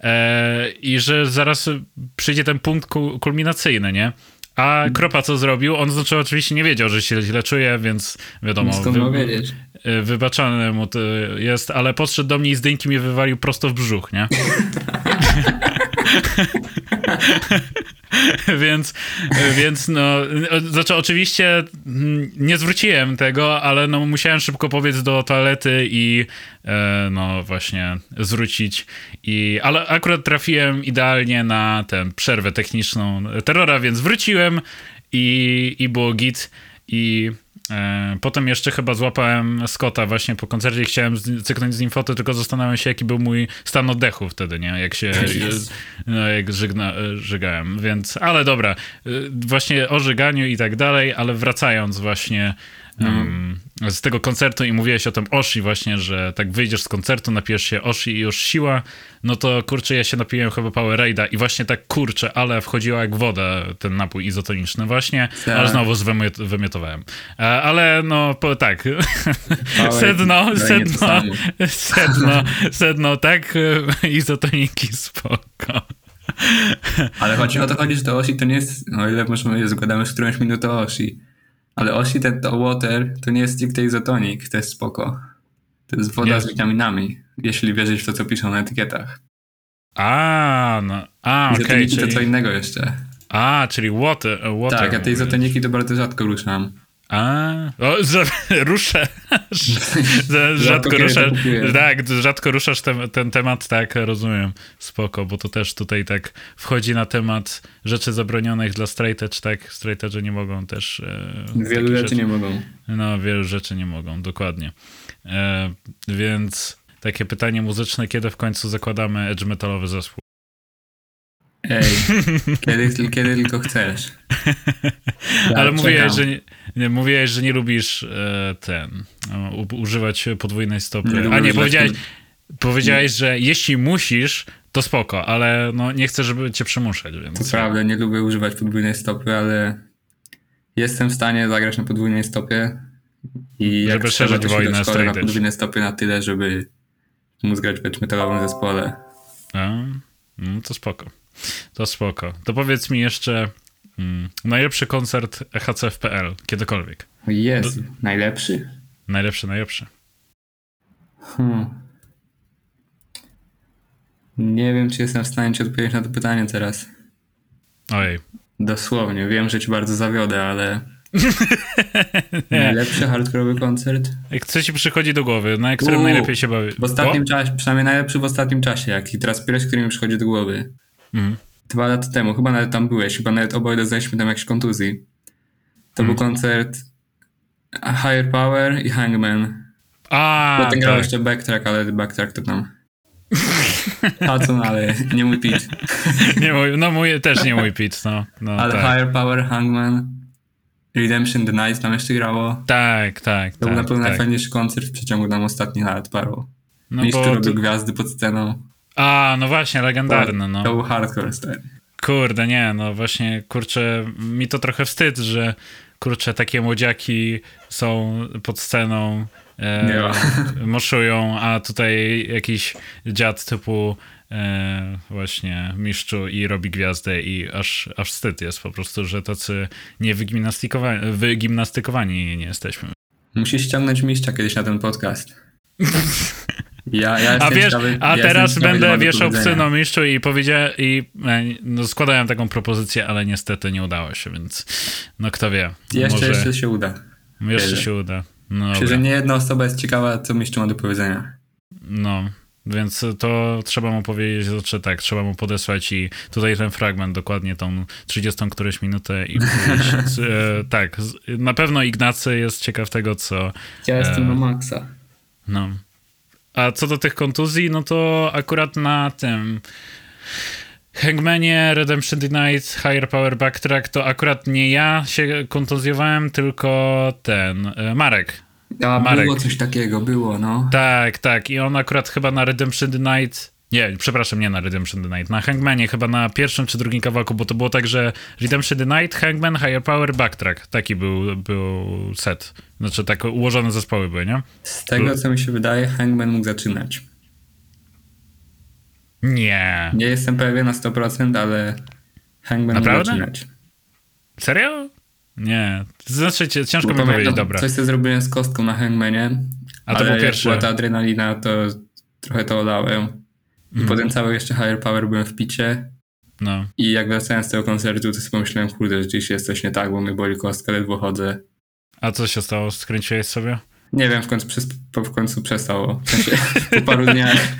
e, i że zaraz przyjdzie ten punkt ku- kulminacyjny, nie? A Kropa co zrobił? On znaczy oczywiście nie wiedział, że się źle czuje, więc wiadomo, skąd wiedzieć? e, wybaczane mu to jest, ale podszedł do mnie i z dynki mnie wywalił prosto w brzuch, nie? więc, więc no, znaczy oczywiście mm, nie zwróciłem tego, ale no musiałem szybko pobiec do toalety i e, no właśnie zwrócić i, ale akurat trafiłem idealnie na tę przerwę techniczną terrora, więc wróciłem i, i było git i potem jeszcze chyba złapałem Scotta właśnie po koncercie i chciałem cyknąć z nim fotę, tylko zastanawiałem się, jaki był mój stan oddechu wtedy, nie? Jak się, no, jak żygna, żygałem, więc, ale dobra, właśnie o żyganiu i tak dalej, ale wracając właśnie um, z tego koncertu i mówiłeś o tym Oshi właśnie, że tak wyjdziesz z koncertu, napijesz się Oshi i już siła, no to kurczę, ja się napiłem chyba Powerade i właśnie tak kurczę, ale wchodziła jak woda ten napój izotoniczny właśnie, tak. ale znowu wymiot, wymiotowałem. E, ale no, po, tak, sedno, sedno, sedno, sedno, tak, izotoniki spoko. Ale chodzi o to chodzi, że to Oshi to nie jest, o ile możemy, zgadamy z którąś minutę Oshi ale Osi ten to water to nie jest stricte izotonik, to jest spoko. To jest woda nie. z witaminami, jeśli wierzysz w to, co piszą na etykietach. A, no, a, okej. Okay, czyli... to co innego jeszcze. A, czyli water. water tak, a te izotoniki to bardzo rzadko ruszam. A, o, ruszę. rzadko ruszasz. Tak, rzadko ruszasz ten, ten temat, tak, rozumiem. Spoko, bo to też tutaj tak wchodzi na temat rzeczy zabronionych dla straight tak, straight nie mogą też. E, wielu rzeczy, rzeczy nie mogą. No, wielu rzeczy nie mogą, dokładnie. E, więc takie pytanie muzyczne, kiedy w końcu zakładamy edge metalowy zespół? Ej, kiedy, kiedy tylko chcesz. Ja Ale mówiłeś że, nie, nie, mówiłeś, że nie lubisz e, ten, u, używać podwójnej stopy. Nie A nie, powiedziałeś, powiedziałeś, że jeśli musisz, to spoko, ale no, nie chcę, żeby cię przymuszać. Więc... To prawda, nie lubię używać podwójnej stopy, ale jestem w stanie zagrać na podwójnej stopie i żeby jak szerzyć wojnę na podwójnej stopie na tyle, żeby móc grać w metalowym zespole. A, no to spoko. To spoko. To powiedz mi jeszcze mm, najlepszy koncert HCFPL kiedykolwiek. Jest, Do... najlepszy? Najlepszy, najlepszy. Hmm. Nie wiem, czy jestem w stanie ci odpowiedzieć na to pytanie teraz. Ojej. Dosłownie, wiem, że ci bardzo zawiodę, ale... Najlepszy hardkorowy koncert? Jak co ci przychodzi do głowy, na którym najlepiej się bawi? W ostatnim czasie, przynajmniej najlepszy w ostatnim czasie, jaki teraz pierwszy, który mi przychodzi do głowy. Mhm. Dwa lata temu, chyba nawet tam byłeś, chyba nawet oboje dostaliśmy tam jakieś kontuzji. To był mhm. koncert Higher Power i Hangman. A, Potem tak. grał jeszcze Backtrack, ale Backtrack to tam... Hudson, ale nie mój pitch. nie mój, no mój, też nie mój pitch, no. no ale tak. Higher Power, Hangman, Redemption The Night tam jeszcze grało. Tak, tak, To tak, był na pewno tak. najfajniejszy koncert w przeciągu tam ostatnich lat paru. No to... gwiazdy pod sceną. A, no właśnie, legendarny, no. To był hardcore stary. Kurde, nie, no właśnie, kurczę, mi to trochę wstyd, że kurczę, takie młodziaki są pod sceną, e, moszują, a tutaj jakiś dziad typu e, właśnie mistrzu i robi gwiazdę i aż, aż wstyd jest po prostu, że tacy nie wygimnastykowani, wygimnastykowani nie jesteśmy. Musisz ściągnąć mistrza kiedyś na ten podcast. Ja, ja a wiesz, ciekawy, a ja teraz będę wieszał psy na mistrzu i powiedziałem, i e, no, składałem taką propozycję, ale niestety nie udało się, więc no kto wie. Jeszcze, może... jeszcze się uda. Jeszcze się uda. No, Myślę, że nie jedna osoba jest ciekawa, co mistrzu ma do powiedzenia. No, więc to trzeba mu powiedzieć, że tak, trzeba mu podesłać i tutaj ten fragment, dokładnie tą 30 którąś minutę i powiedzieć, e, tak, na pewno Ignacy jest ciekaw tego, co... Ja jestem e, na maksa. No. A co do tych kontuzji, no to akurat na tym Hangmanie, Redemption Denied, Higher Power Backtrack to akurat nie ja się kontuzjowałem, tylko ten, e, Marek. A, Marek. było coś takiego, było, no. Tak, tak. I on akurat chyba na Redemption Denied nie, przepraszam, nie na Redemption the Night. Na Hangmanie, chyba na pierwszym czy drugim kawałku, bo to było tak, że Redemption the Night, Hangman, Higher Power, Backtrack. Taki był, był set. Znaczy, tak ułożone zespoły były, nie? Z tego, co mi się wydaje, Hangman mógł zaczynać. Nie. Nie jestem pewien na 100%, ale Hangman Naprawdę? mógł zaczynać. Serio? Nie. Znaczy, ciężko mi powiedzieć, dobra. Coś, co zrobiłem z kostką na Hangmanie, A to był pierwszy. była ta adrenalina, to trochę to olałem. I mm. potem cały jeszcze Higher Power byłem w picie. No. I jak wracałem z tego koncertu, to sobie pomyślałem, kurde, że gdzieś jest coś nie tak, bo mnie boli kostka, ledwo chodzę. A co się stało? Skręciłeś sobie? Nie wiem, w końcu, przez, w końcu przestało. W sensie, po paru dniach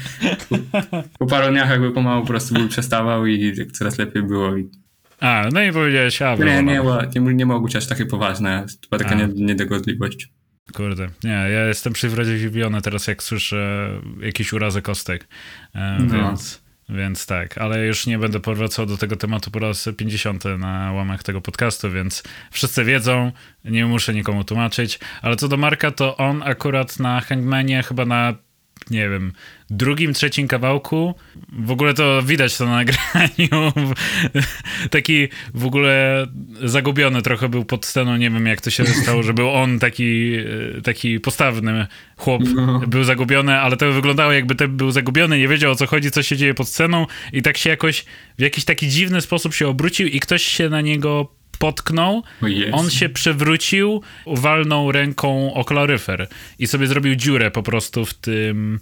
po, po, paru dniach jakby pomału po prostu ból przestawał i coraz lepiej było. I A, no i powiedziałeś, a, Nie, nie, nie, nie mogło być aż takie poważne. Była taka nie, niedogodliwość. Kurde, nie, ja jestem przywrażliwiony teraz, jak słyszę jakiś urazek kostek, e, No. więc, więc tak, ale już nie będę powracał do tego tematu po raz 50 na łamach tego podcastu, więc wszyscy wiedzą, nie muszę nikomu tłumaczyć, ale co do Marka, to on akurat na Hangmanie chyba na nie wiem, drugim, trzecim kawałku. W ogóle to widać to na nagraniu. taki w ogóle zagubiony trochę był pod sceną. Nie wiem, jak to się stało, że był on taki, e, taki postawny chłop. No. Był zagubiony, ale to wyglądało jakby ten był zagubiony, nie wiedział o co chodzi, co się dzieje pod sceną i tak się jakoś w jakiś taki dziwny sposób się obrócił i ktoś się na niego potknął, Jezu. on się przewrócił, walnął ręką o kaloryfer i sobie zrobił dziurę po prostu w tym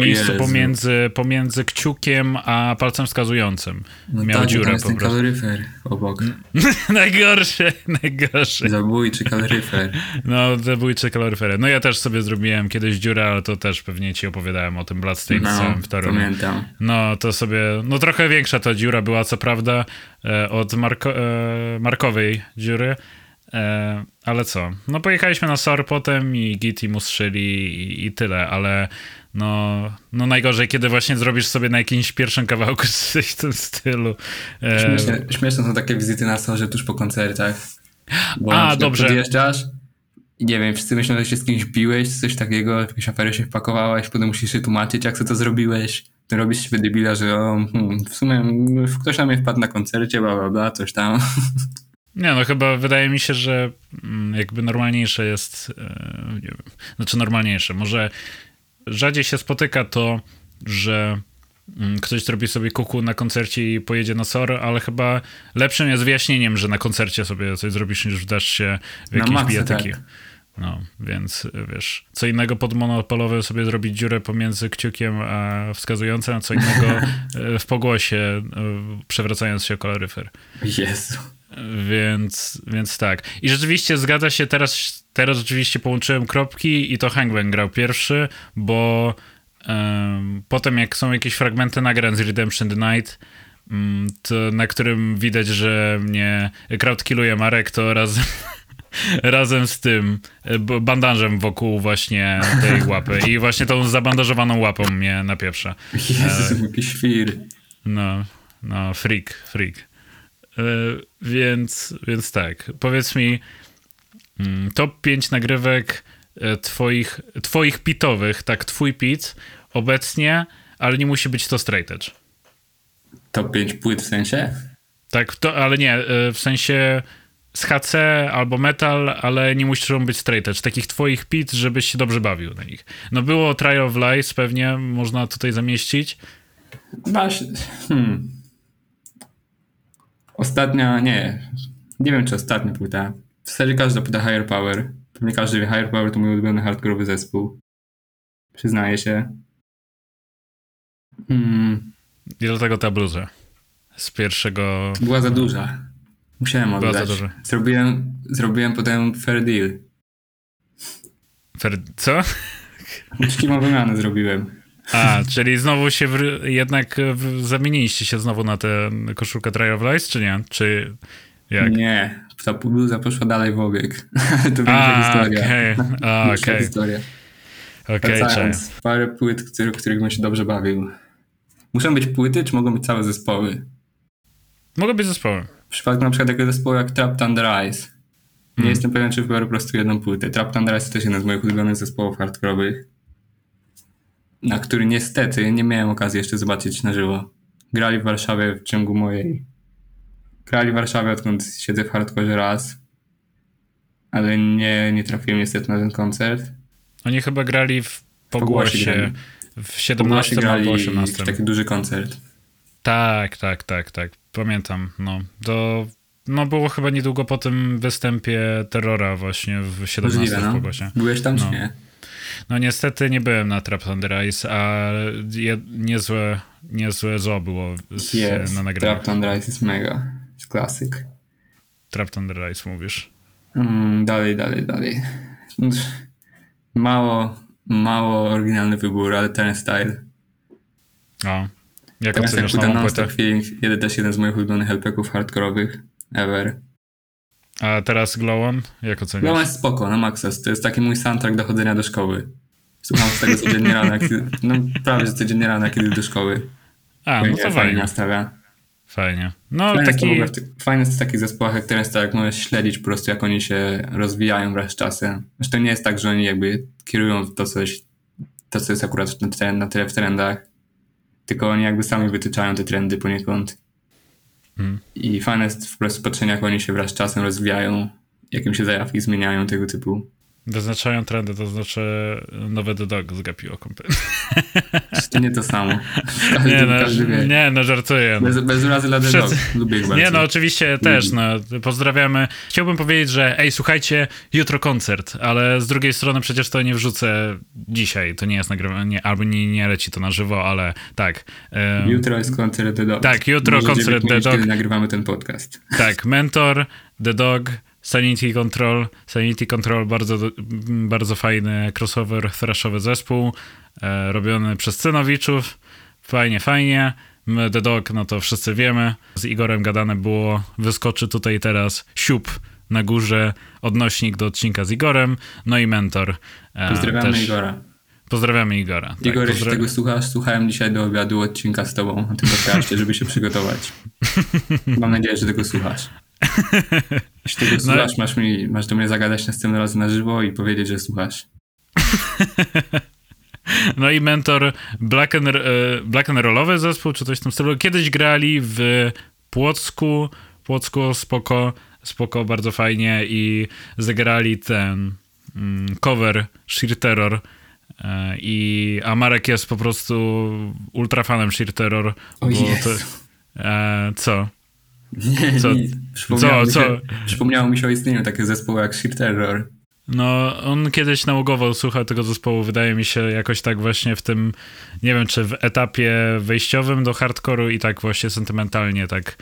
miejscu Jezu. pomiędzy, pomiędzy kciukiem a palcem wskazującym. No Miał tak, dziurę jest po ten prostu. kaloryfer obok. najgorsze, najgorsze. Zabójczy kaloryfer. No, zabójcze kaloryfery. No ja też sobie zrobiłem kiedyś dziurę, ale to też pewnie ci opowiadałem o tym Bloodstains No, w Toruniu. pamiętam. No, to sobie, no trochę większa ta dziura była, co prawda, e, od Marko, e, Markowej dziury, e, ale co? No pojechaliśmy na SOR potem i Giti mu strzeli i, i tyle, ale no, no najgorzej, kiedy właśnie zrobisz sobie na jakimś pierwszym kawałku coś w tym stylu. E, Śmieszne, śmieszne są takie wizyty na sorze tuż po koncertach. Bo A, dobrze. Podjeżdżasz i nie wiem, wszyscy myślą, że się z kimś biłeś, coś takiego, w jakieś afery się wpakowałeś, potem musisz się tłumaczyć, jak ty to zrobiłeś. To robisz się debila, że o, hmm, w sumie ktoś na mnie wpadł na koncercie, bla, bla, bla, coś tam. Nie, no chyba wydaje mi się, że mm, jakby normalniejsze jest, e, nie wiem, znaczy normalniejsze, może rzadziej się spotyka to, że mm, ktoś zrobi sobie kuku na koncercie i pojedzie na SOR, ale chyba lepszym jest wyjaśnieniem, że na koncercie sobie coś zrobisz, niż wdasz się w jakieś maksa, bijatyki. tak. No, więc wiesz, co innego pod monopolowym sobie zrobić dziurę pomiędzy kciukiem a wskazującym, a co innego e, w pogłosie, e, przewracając się o kaloryfer. Jezu. Więc, więc tak. I rzeczywiście zgadza się, teraz, teraz rzeczywiście połączyłem kropki i to Hangman grał pierwszy, bo em, potem jak są jakieś fragmenty nagrań z Redemption the Night, mm, to na którym widać, że mnie crowdkilluje Marek, to razem, razem z tym e, bandażem wokół właśnie tej łapy i właśnie tą zabandażowaną łapą mnie napieprza. Jezu, jaki świr. No, no, freak, freak. E, więc, więc tak, powiedz mi, mm, top 5 nagrywek e, twoich, twoich pitowych, tak, twój pit obecnie, ale nie musi być to straight edge. Top 5 płyt w sensie? Tak, to, ale nie, e, w sensie z HC albo metal, ale nie muszą być straight edge. Takich twoich pit, żebyś się dobrze bawił na nich. No było Trial of Lies, pewnie można tutaj zamieścić. Masz. Hmm. Ostatnia, nie. Nie wiem, czy ostatnia płyta. W zasadzie każda płyta Higher Power. Pewnie każdy wie, Higher Power to mój ulubiony hardkorowy zespół. Przyznaję się. Hmm. I dlatego ta bluza z pierwszego Była za duża. Musiałem Była za oddać. duża. Zrobiłem, zrobiłem potem fair deal. Fer... Co? Uczciwą wymianę zrobiłem. A, czyli znowu się w... jednak w... zamieniliście się znowu na tę koszulkę Try of Lies, czy nie? Czy jak? Nie, ta bluza poszła dalej w obieg. to większa A, historia. okej, Większa okej, historia. okej. Wracając, parę płyt, który, których bym się dobrze bawił. Muszą być płyty, czy mogą być całe zespoły? Mogą być zespoły. W przypadku na przykład takiego zespołu jak Trapped Under Ice. Nie Hmm. jestem pewien, czy wybiorę po prostu jedną płytę. Trapped Under Ice to też jeden z moich ulubionych zespołów hardkorowych, na który niestety nie miałem okazji jeszcze zobaczyć na żywo. Grali w Warszawie w ciągu mojej... Grali w Warszawie, odkąd siedzę w hardkorze raz, ale nie, nie trafiłem niestety na ten koncert. Oni chyba grali w Pogłosie w 17 grali albo 18. taki duży koncert. Tak, tak, tak, tak. Pamiętam. No, to no było chyba niedługo po tym występie Terrora właśnie w 17 Możliwe, no. pogłosie. Byłeś tam, czy No. nie? No niestety nie byłem na Trap Thunder Ice, a je, niezłe, niezłe zo było z, Jest. na nagraniu. Trapped Under Ice jest mega. Jest klasyk. Trap Thunder Ice mówisz. Mm, dalej, dalej, dalej. Mało, mało oryginalny wybór, ale ten style. O. Jak oceniasz nową płytę? feeling, jeden też jeden z moich ulubionych LP-ków hardkorowych ever. A teraz Glow On? Jak oceniasz? No jest spoko, na maksa. To jest taki mój soundtrack do chodzenia do szkoły. Słucham z tego codziennie rano, no prawie że codziennie rano, idę do szkoły. A, no to fajnie fajnie. nastawia. Fajnie. No Fajne jest, to w taki... w ty- fajne jest w takich zespołach jak teraz, tak jak możesz śledzić po prostu, jak oni się rozwijają wraz z czasem. Zresztą nie jest tak, że oni jakby kierują to coś, to co jest akurat na, tre- na tyle w trendach, tylko oni jakby sami wytyczają te trendy poniekąd. I fajne jest po prostu patrzenie, jak oni się wraz z czasem rozwijają, jak im się zajawki zmieniają, tego typu. Wyznaczają trendy, to znaczy nowe The Dog zgapiło kompletnie. To nie to samo. Każdy, Nie no, każdy wie. nie, no żartuję. No. Bez, bez urazy dla The Wszyscy- Dog. Lubię ich bardzo. Nie, no oczywiście też, no, pozdrawiamy. Chciałbym powiedzieć, że ej, słuchajcie, jutro koncert, ale z drugiej strony przecież to nie wrzucę dzisiaj, to nie jest nagrywane, nie, albo nie, nie leci to na żywo, ale tak. em, Jutro jest koncert The Dog. Tak, jutro Możecie koncert The Dog. kiedy nagrywamy ten podcast. Tak, Mentor, The Dog, Sanity Control. Sanity Control, bardzo, bardzo fajny crossover, thrashowy zespół, e, robiony przez Cynowiczów. Fajnie, fajnie. My, The Dog, no to wszyscy wiemy. Z Igorem gadane było, wyskoczy tutaj teraz siup na górze, odnośnik do odcinka z Igorem, no i Mentor. e, Pozdrawiamy też. Igora. Pozdrawiamy Igora. Tak, Igor, jeśli tego słuchasz, słuchałem dzisiaj do obiadu odcinka z tobą na tym podcaście, żeby się przygotować. Mam nadzieję, że tego słuchasz. Jeśli tego No. słuchasz, masz, mi, masz do mnie zagadać następnym razem na żywo i powiedzieć, że słuchasz. No i mentor Black and, e, Black and Rollowy zespół, czy coś w tym stylu. Kiedyś grali w Płocku. Płocku spoko, spoko, bardzo fajnie i zagrali ten mm, cover Sheer Terror. E, I, a Marek jest po prostu ultrafanem Sheer Terror. O bo Jezu. e, co? Nie, Co- nic. Przypomniało, co- mi się, przypomniało mi się o istnieniu takiego zespołu jak Sheer Terror. No, on kiedyś nałogowo słuchał tego zespołu, wydaje mi się, jakoś tak właśnie w tym, nie wiem, czy w etapie wejściowym do hardkoru i tak właśnie sentymentalnie tak,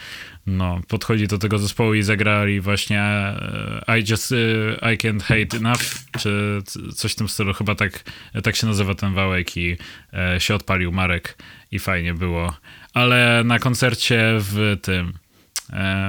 no, podchodzi do tego zespołu i zagrali właśnie e, I just, e, I can't hate enough, czy coś w tym stylu, chyba tak, tak się nazywa ten wałek i e, się odpalił Marek i fajnie było. Ale na koncercie w tym,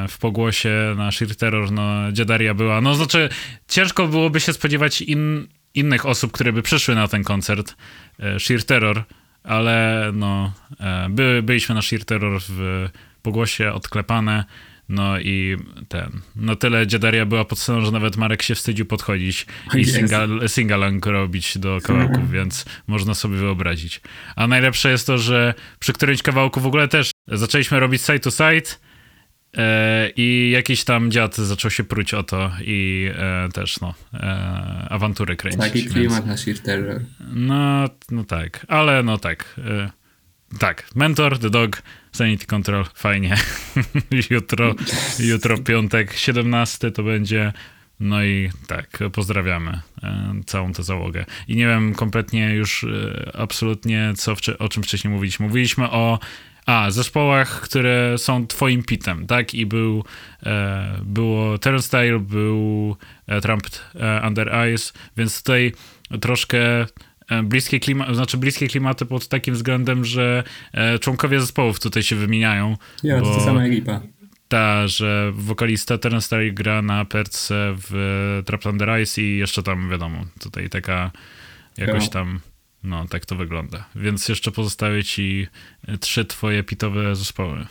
w pogłosie na Sheer Terror, no, Dziadaria była, no znaczy ciężko byłoby się spodziewać in, innych osób, które by przyszły na ten koncert e, Sheer Terror, ale no, e, by, byliśmy na Sheer Terror w pogłosie odklepane, no i ten, no tyle Dziadaria była pod sceną, że nawet Marek się wstydził podchodzić i Jezu. singal, singalang robić do kawałków, więc można sobie wyobrazić. A najlepsze jest to, że przy którymś kawałku w ogóle też zaczęliśmy robić side to side, E, I jakiś tam dziad zaczął się pruć o to i e, też, no, e, awantury kręcić. Taki więc- klimat na Terror. No, no tak, ale no tak. E, tak, Mentor, The Dog, Sanity Control, fajnie. jutro, jutro piątek, 17 to będzie. No i tak, pozdrawiamy e, całą tę załogę. I nie wiem kompletnie już e, absolutnie, co o czym wcześniej mówiliśmy. Mówiliśmy o a, zespołach, które są twoim pitem, tak? I był, e, było Turnstile, był e, Tramped e, Under Ice, więc tutaj troszkę e, bliskie klimaty, znaczy bliskie klimaty pod takim względem, że e, członkowie zespołów tutaj się wymieniają. Ja, to bo- ta sama ekipa. Ta, że wokalista Turnstile gra na perce w Trapped Under Ice i jeszcze tam, wiadomo, tutaj taka jakoś Ja. tam, no tak to wygląda. Więc jeszcze pozostały ci e, trzy twoje pitowe zespoły.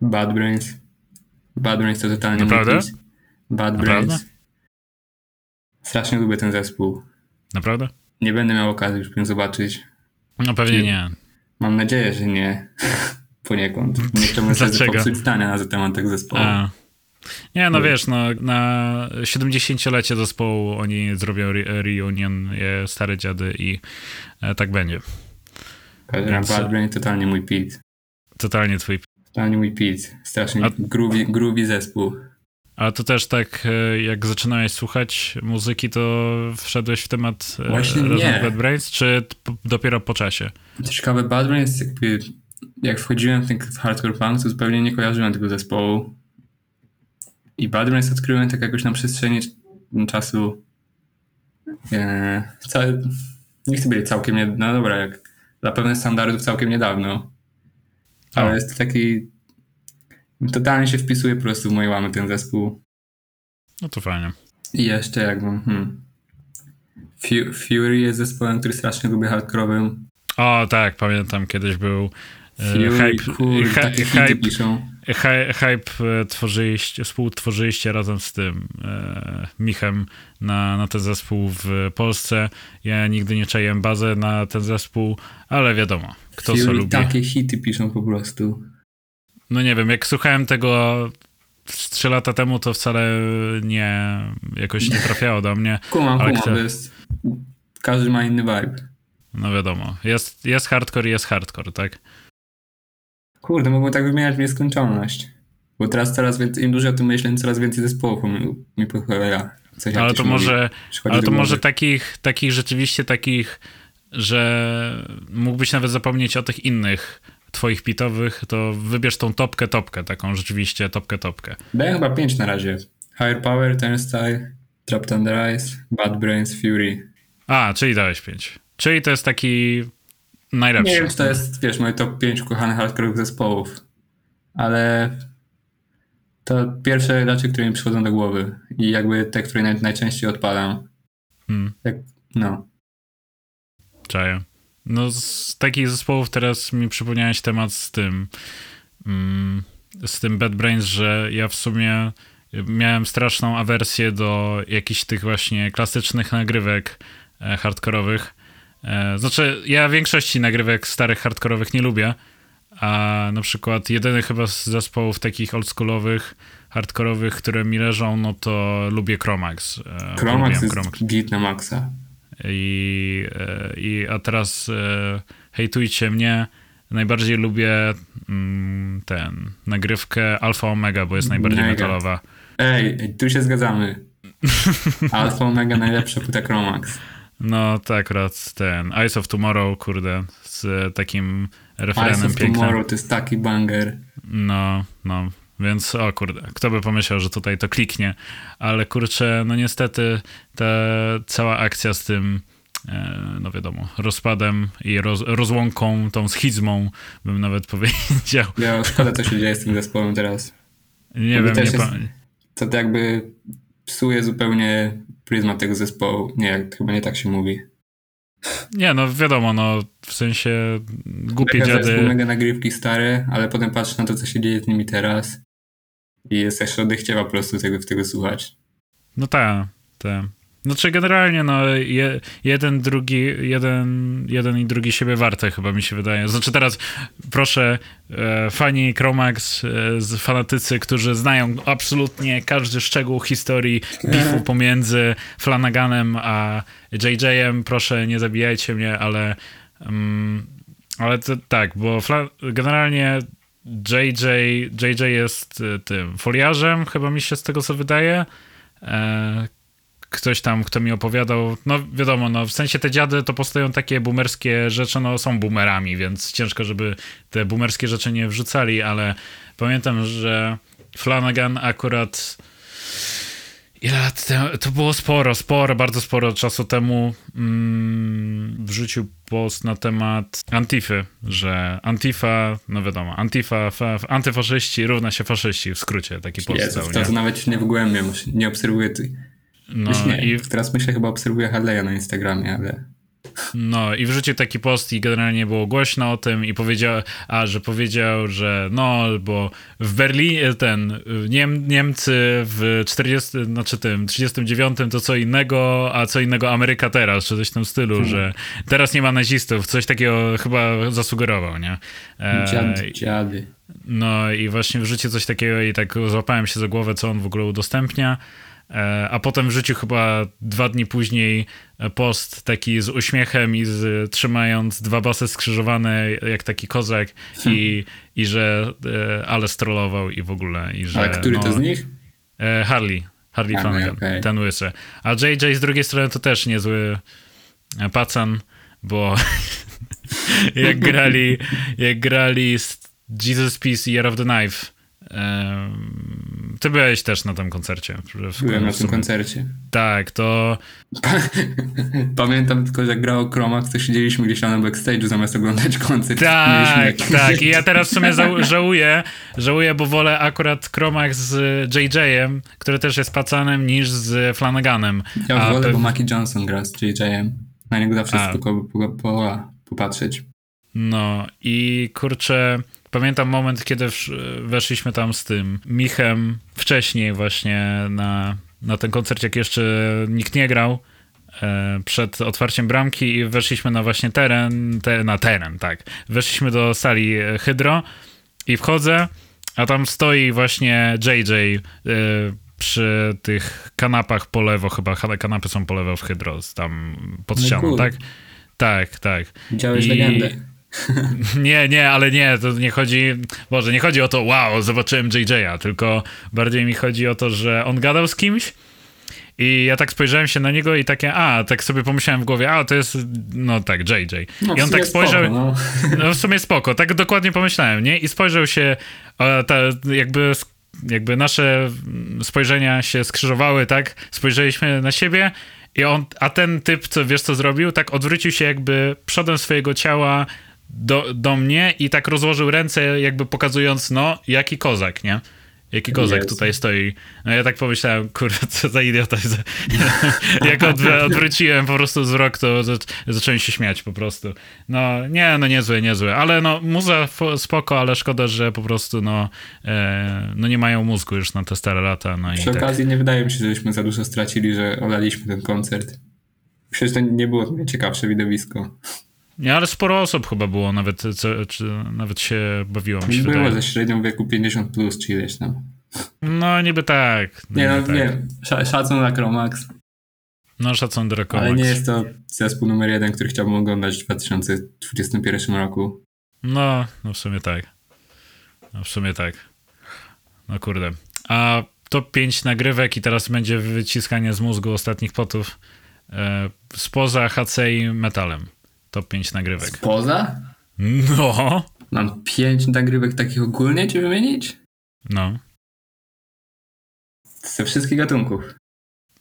Bad Brains. Bad Brains to totalnie Naprawdę? hit. Bad Naprawdę? Brains. Strasznie lubię ten zespół. Naprawdę? Nie będę miał okazji już go zobaczyć. No pewnie Nie. nie. Mam nadzieję, że nie. Poniekąd. Nie chciałbym sobie popsuć zdania na temat tego zespołu. A. Nie, no Nie. wiesz, no na 70-lecie zespołu oni zrobią re- reunion, je stare dziady i e, tak będzie. Więc- Bad Brains totalnie mój pit. Totalnie twój Totalnie mój pit. Strasznie A- groovy, groovy zespół. Ale to też tak, e, jak zaczynałeś słuchać muzyki, to wszedłeś w temat e, Właśnie nie. Bad Brains, czy dopiero po czasie? Ciekawe, Bad Brains jakby jak wchodziłem w ten hardcore punk, to zupełnie nie kojarzyłem tego zespołu. I Bad Brains odkryłem tak jakoś na przestrzeni czasu e, całe, nie chcę powiedzieć całkiem, nie, no dobra, jak dla pewnych standardów całkiem niedawno. ale jest to taki totalnie się wpisuje po prostu w moje łamy ten zespół. No to fajnie. I jeszcze jakbym hmm. Fury jest zespołem, który strasznie lubię hardkorowym. O tak, pamiętam kiedyś był Fury, hype, kurde, takie hype, piszą. Hype e, tworzyliście, współtworzyliście razem z tym e, Michem na, na ten zespół w Polsce. Ja nigdy nie czaiłem bazę na ten zespół, ale wiadomo, kto Fury co lubi. takie hity piszą po prostu. No nie wiem, jak słuchałem tego trzy lata temu, to wcale nie, jakoś nie trafiało do mnie. Kumam, kumam, kto... jest, każdy ma inny vibe. No wiadomo, jest, jest hardcore i jest hardcore, tak? Kurde, mogą tak wymieniać w nieskończoność. Bo teraz coraz więcej, im dłużej o tym myślę, coraz więcej zespołów mi, mi ale to może, ale to może takich, takich rzeczywiście takich, że mógłbyś nawet zapomnieć o tych innych twoich pitowych, to wybierz tą topkę, topkę, taką rzeczywiście topkę, topkę. Daję chyba pięć na razie. Higher Power, Turnstile, Trapped Under Ice, Bad Brains, Fury. A, czyli dałeś pięć. Czyli to jest taki najlepszy. Nie wiem, czy to jest, wiesz, moje top 5 kochanych hardcore zespołów, ale to pierwsze raczej, które mi przychodzą do głowy i jakby te, które naj, najczęściej odpalam. Hmm. Jak, no. Czaję. No z takich zespołów teraz mi przypomniałeś temat z tym mm, z tym Bad Brains, że ja w sumie miałem straszną awersję do jakichś tych właśnie klasycznych nagrywek e, hardkorowych. E, znaczy, ja większości nagrywek starych hardkorowych nie lubię, a na przykład jedyny chyba z zespołów takich oldschoolowych, hardkorowych, które mi leżą, no to lubię Chromax. E, Chromax jest Chromax. beat na maksa. I, e, i a teraz hejtujcie mnie. Najbardziej lubię mm, ten nagrywkę Alfa Omega, bo jest najbardziej Mega. metalowa. Ej, tu się zgadzamy. Alfa Omega najlepsza płyta Chromax. No tak, akurat ten Eyes of Tomorrow, kurde, z takim refrenem Eyes of pięknym. Tomorrow to jest taki banger. No, no, więc o kurde, kto by pomyślał, że tutaj to kliknie, ale kurczę, no niestety ta cała akcja z tym, e, no wiadomo, rozpadem i roz, rozłąką, tą schizmą, bym nawet powiedział. Ja szkoda, co się dzieje z tym zespołem teraz. Nie wiem, nie jest, To jakby psuje zupełnie pryzmat tego zespołu. Nie, chyba nie tak się mówi. Nie, no wiadomo, no w sensie głupie mega dziady. Mega nagrywki stare, ale potem patrzę na to, co się dzieje z nimi teraz i jest jeszcze odechciewa po prostu tego, tego słuchać. No tak, tak. Znaczy generalnie no je, jeden, drugi, jeden, jeden i drugi siebie warte chyba mi się wydaje. Znaczy teraz proszę e, fani Chromax, e, fanatycy, którzy znają absolutnie każdy szczegół historii bifu pomiędzy Flanaganem a JJ-em, proszę nie zabijajcie mnie, ale um, ale to, tak, bo generalnie JJ, JJ jest e, tym foliarzem, chyba mi się z tego co wydaje. E, ktoś tam, kto mi opowiadał, no wiadomo, no w sensie te dziady to postają takie boomerskie rzeczy, no są boomerami, więc ciężko, żeby te boomerskie rzeczy nie wrzucali, ale pamiętam, że Flanagan akurat Ile lat temu? To było sporo, sporo, bardzo sporo czasu temu mm, wrzucił post na temat Antify, że Antifa, no wiadomo, Antifa, fa, antyfaszyści równa się faszyści, w skrócie taki post Jezu, to, to nawet nie wgłębiam, nie obserwuję tych. No, nie, i... Teraz myślę, chyba obserwuję Harley'a na Instagramie, ale no i wrzucił taki post i generalnie było głośno o tym i powiedział, a że powiedział, że no, bo w Berlinie ten, Niem, Niemcy w 40, znaczy tym, 39 to co innego, a co innego Ameryka teraz, czy coś w tym stylu, hmm. że teraz nie ma nazistów, coś takiego chyba zasugerował, nie? E, dziady, dziady. No i właśnie wrzucił coś takiego i tak złapałem się za głowę, co on w ogóle udostępnia. E, a potem w życiu chyba dwa dni później post taki z uśmiechem i z, trzymając dwa basy skrzyżowane jak taki kozak i, i że e, ale strollował i w ogóle. I że, Ale który no, to z nich? E, Harley. Harley Flanagan, okay. ten łysy. A JJ z drugiej strony to też niezły pacan, bo jak grali, jak grali z Jesus Peace i Year of the Knife ty byłeś też na tym koncercie. W, Byłem na tym koncercie. Tak, to... Pamiętam tylko, że grało Chromax, to siedzieliśmy gdzieś na backstage'u zamiast oglądać koncert. Tak, tak. I ja teraz w sumie żałuję, żałuję, bo wolę akurat Chromax z JJ-em, który też jest pacanem, niż z Flanaganem. Ja A wolę, pe... bo Mackie Johnson gra z JJ-em. Na niego zawsze po, po, popatrzeć. No i kurczę, pamiętam moment, kiedy weszliśmy tam z tym Michem wcześniej właśnie na, na ten koncert, jak jeszcze nikt nie grał e, przed otwarciem bramki i weszliśmy na właśnie teren, te, na teren, tak. Weszliśmy do sali Hydro i wchodzę, a tam stoi właśnie JJ e, przy tych kanapach po lewo, chyba kanapy są po lewo w Hydro, tam pod no ścianą, cool. tak? Tak, tak. Widziałeś I... legendę. Nie, nie, ale nie, to nie chodzi, Boże, nie chodzi o to, wow, zobaczyłem JJ'a, tylko bardziej mi chodzi o to, że on gadał z kimś i ja tak spojrzałem się na niego i takie, a, tak sobie pomyślałem w głowie, a, to jest, no tak, JJ. No, I on tak spojrzał, spoko, no. no. w sumie spoko, tak dokładnie pomyślałem, nie? I spojrzał się, ta, jakby jakby nasze spojrzenia się skrzyżowały, tak? Spojrzeliśmy na siebie i on, a ten typ, co wiesz co zrobił, tak odwrócił się jakby przodem swojego ciała do, do mnie i tak rozłożył ręce, jakby pokazując, no, jaki kozak, nie? Jaki kozak yes. tutaj stoi. No ja tak pomyślałem, kurde, co za idiota. Jak odwróciłem po prostu wzrok, to zacząłem się śmiać po prostu. No nie, no niezłe, niezłe. Ale no muza spoko, ale szkoda, że po prostu no, e, no nie mają mózgu już na te stare lata. No Przy tak. okazji nie wydaje mi się, żeśmy za dużo stracili, że olaliśmy ten koncert. Przecież to nie było najciekawsze widowisko. Nie, ale sporo osób chyba było, nawet, co, czy, nawet się bawiło mi się Było wydaje. ze średnią wieku 50 plus, czy ileś tam. No niby tak. No, nie, no tak. nie, szacun na Chromax. No szacun do Chromax. Ale nie jest to zespół numer jeden, który chciałbym oglądać w 2021 roku. No, no w sumie tak. No w sumie tak. No kurde. A top 5 nagrywek i teraz będzie wyciskanie z mózgu ostatnich potów e, spoza HC i metalem. Top 5 nagrywek. Spoza? No. Mam 5 nagrywek takich ogólnie ci wymienić? No. Ze wszystkich gatunków.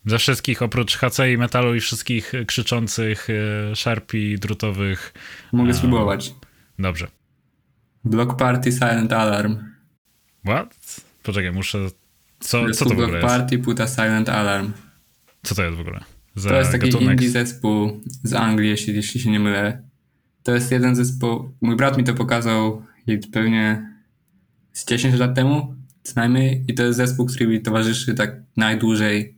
Ze wszystkich oprócz HC i metalu i wszystkich krzyczących, e, szarpi, drutowych. Mogę spróbować. Dobrze. Block Party Silent Alarm. What? Poczekaj, muszę... Co, co to w ogóle Block Party, płyta Silent Alarm. Co to jest w ogóle? Za to jest taki gatunek. indie zespół z Anglii, jeśli, jeśli się nie mylę. To jest jeden zespół, mój brat mi to pokazał pewnie z 10 lat temu, co najmniej, i to jest zespół, który mi towarzyszy tak najdłużej,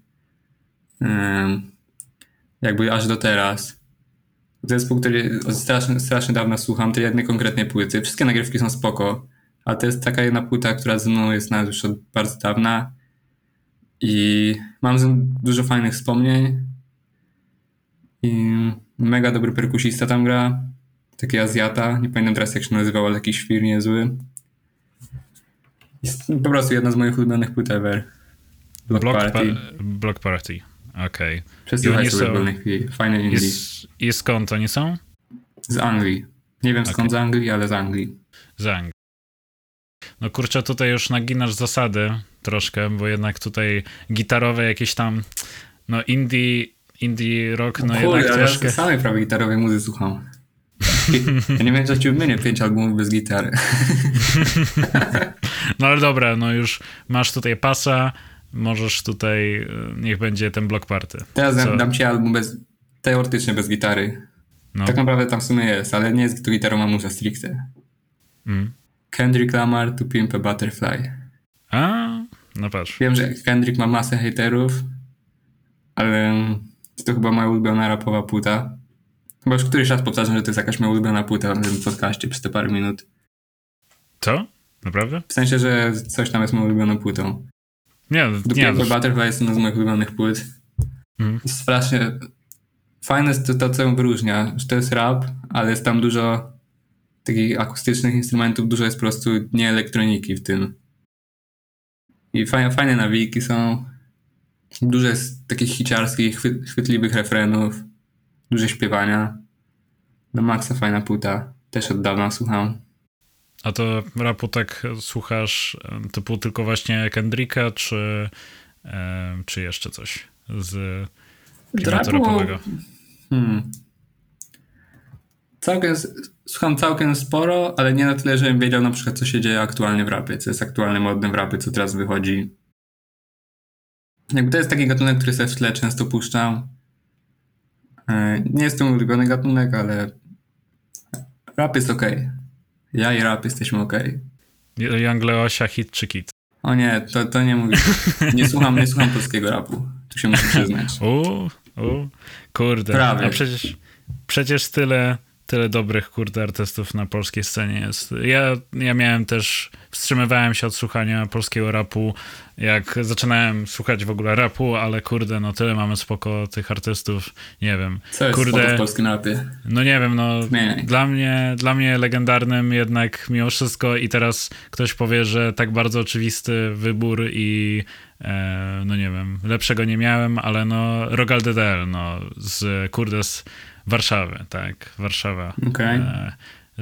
jakby aż do teraz. Zespół, który strasznie, strasznie dawno słucham, tej jednej konkretnej płyty. Wszystkie nagrywki są spoko, ale to jest taka jedna płyta, która ze mną jest już od bardzo dawna i mam z nim dużo fajnych wspomnień. I mega dobry perkusista tam gra. Taki Azjata. Nie pamiętam teraz jak się nazywał, ale taki świr niezły. Jest po prostu jedna z moich ulubionych płyt ever. Block, Block Party. Pa Block Party. Okej. Okay. Przesłuchaj sobie są... chwili. Fajne indie. I skąd oni są? Z Anglii. Nie wiem skąd okay. z Anglii, ale z Anglii. Z Anglii. No kurczę, tutaj już naginasz zasady troszkę, bo jednak tutaj gitarowe jakieś tam, no indie indie rock, no, no jednak Kurde, troszkę... ja samej prawie gitarowej muzy słucham. Ja nie wiem, co ci wymienię pięć albumów bez gitary. No ale dobra, no już masz tutaj pasa, możesz tutaj, e, niech będzie ten block party. Teraz co? dam ci album bez, teoretycznie bez gitary. No. Tak naprawdę tam w sumie jest, ale nie jest to gitarowa muza stricte. Mm. Kendrick Lamar to Pimp a Butterfly. A, no patrz. Wiem, że Kendrick ma masę haterów, ale to chyba moja ulubiona rapowa płyta. Chyba już któryś raz powtarzam, że to jest jakaś moja ulubiona płyta w tym podcaście przez te parę minut. Co? Naprawdę? W sensie, że coś tam jest moją ulubioną płytą. Nie, nie. The Butterfly jest jedna z moich ulubionych płyt. Mm. Strasznie fajne jest to, to, co ją wyróżnia, że to jest rap, ale jest tam dużo takich akustycznych instrumentów, dużo jest po prostu nie elektroniki w tym. I fajne, fajne nawiki są. Dużo jest takich hiciarskich, chwytliwych refrenów, dużo śpiewania. No maksa fajna płyta, też od dawna słucham. A to rapu tak słuchasz typu tylko właśnie Kendricka, czy, e, czy jeszcze coś z klimatu Rapu- rapowego? Hmm. Całkiem, słucham całkiem sporo, ale nie na tyle, żebym wiedział na przykład, co się dzieje aktualnie w rapie, co jest aktualnie modne w rapie, co teraz wychodzi. Jakby to jest taki gatunek, który sobie w tle często puszczam. E, Nie jest to mój ulubiony gatunek, ale rap jest ok. Ja i rap jesteśmy ok. Young Leosia, hit czy kit? O nie, to, to nie mówię. Nie słucham, nie słucham polskiego rapu. Tu się muszę przyznać. U, u, kurde. Prawie. A przecież, przecież tyle, tyle dobrych, kurde, artystów na polskiej scenie jest. Ja, ja miałem też, wstrzymywałem się od słuchania polskiego rapu, jak zaczynałem słuchać w ogóle rapu, ale kurde, no tyle mamy spoko tych artystów, nie wiem. Co jest kurde, w polskim rapie? no nie wiem, no Zmieniaj. dla mnie, dla mnie legendarnym jednak mimo wszystko i teraz ktoś powie, że tak bardzo oczywisty wybór i e, no nie wiem, lepszego nie miałem, ale no Rogal DDL, no z kurde z Warszawy, tak, Warszawa. Okej. E,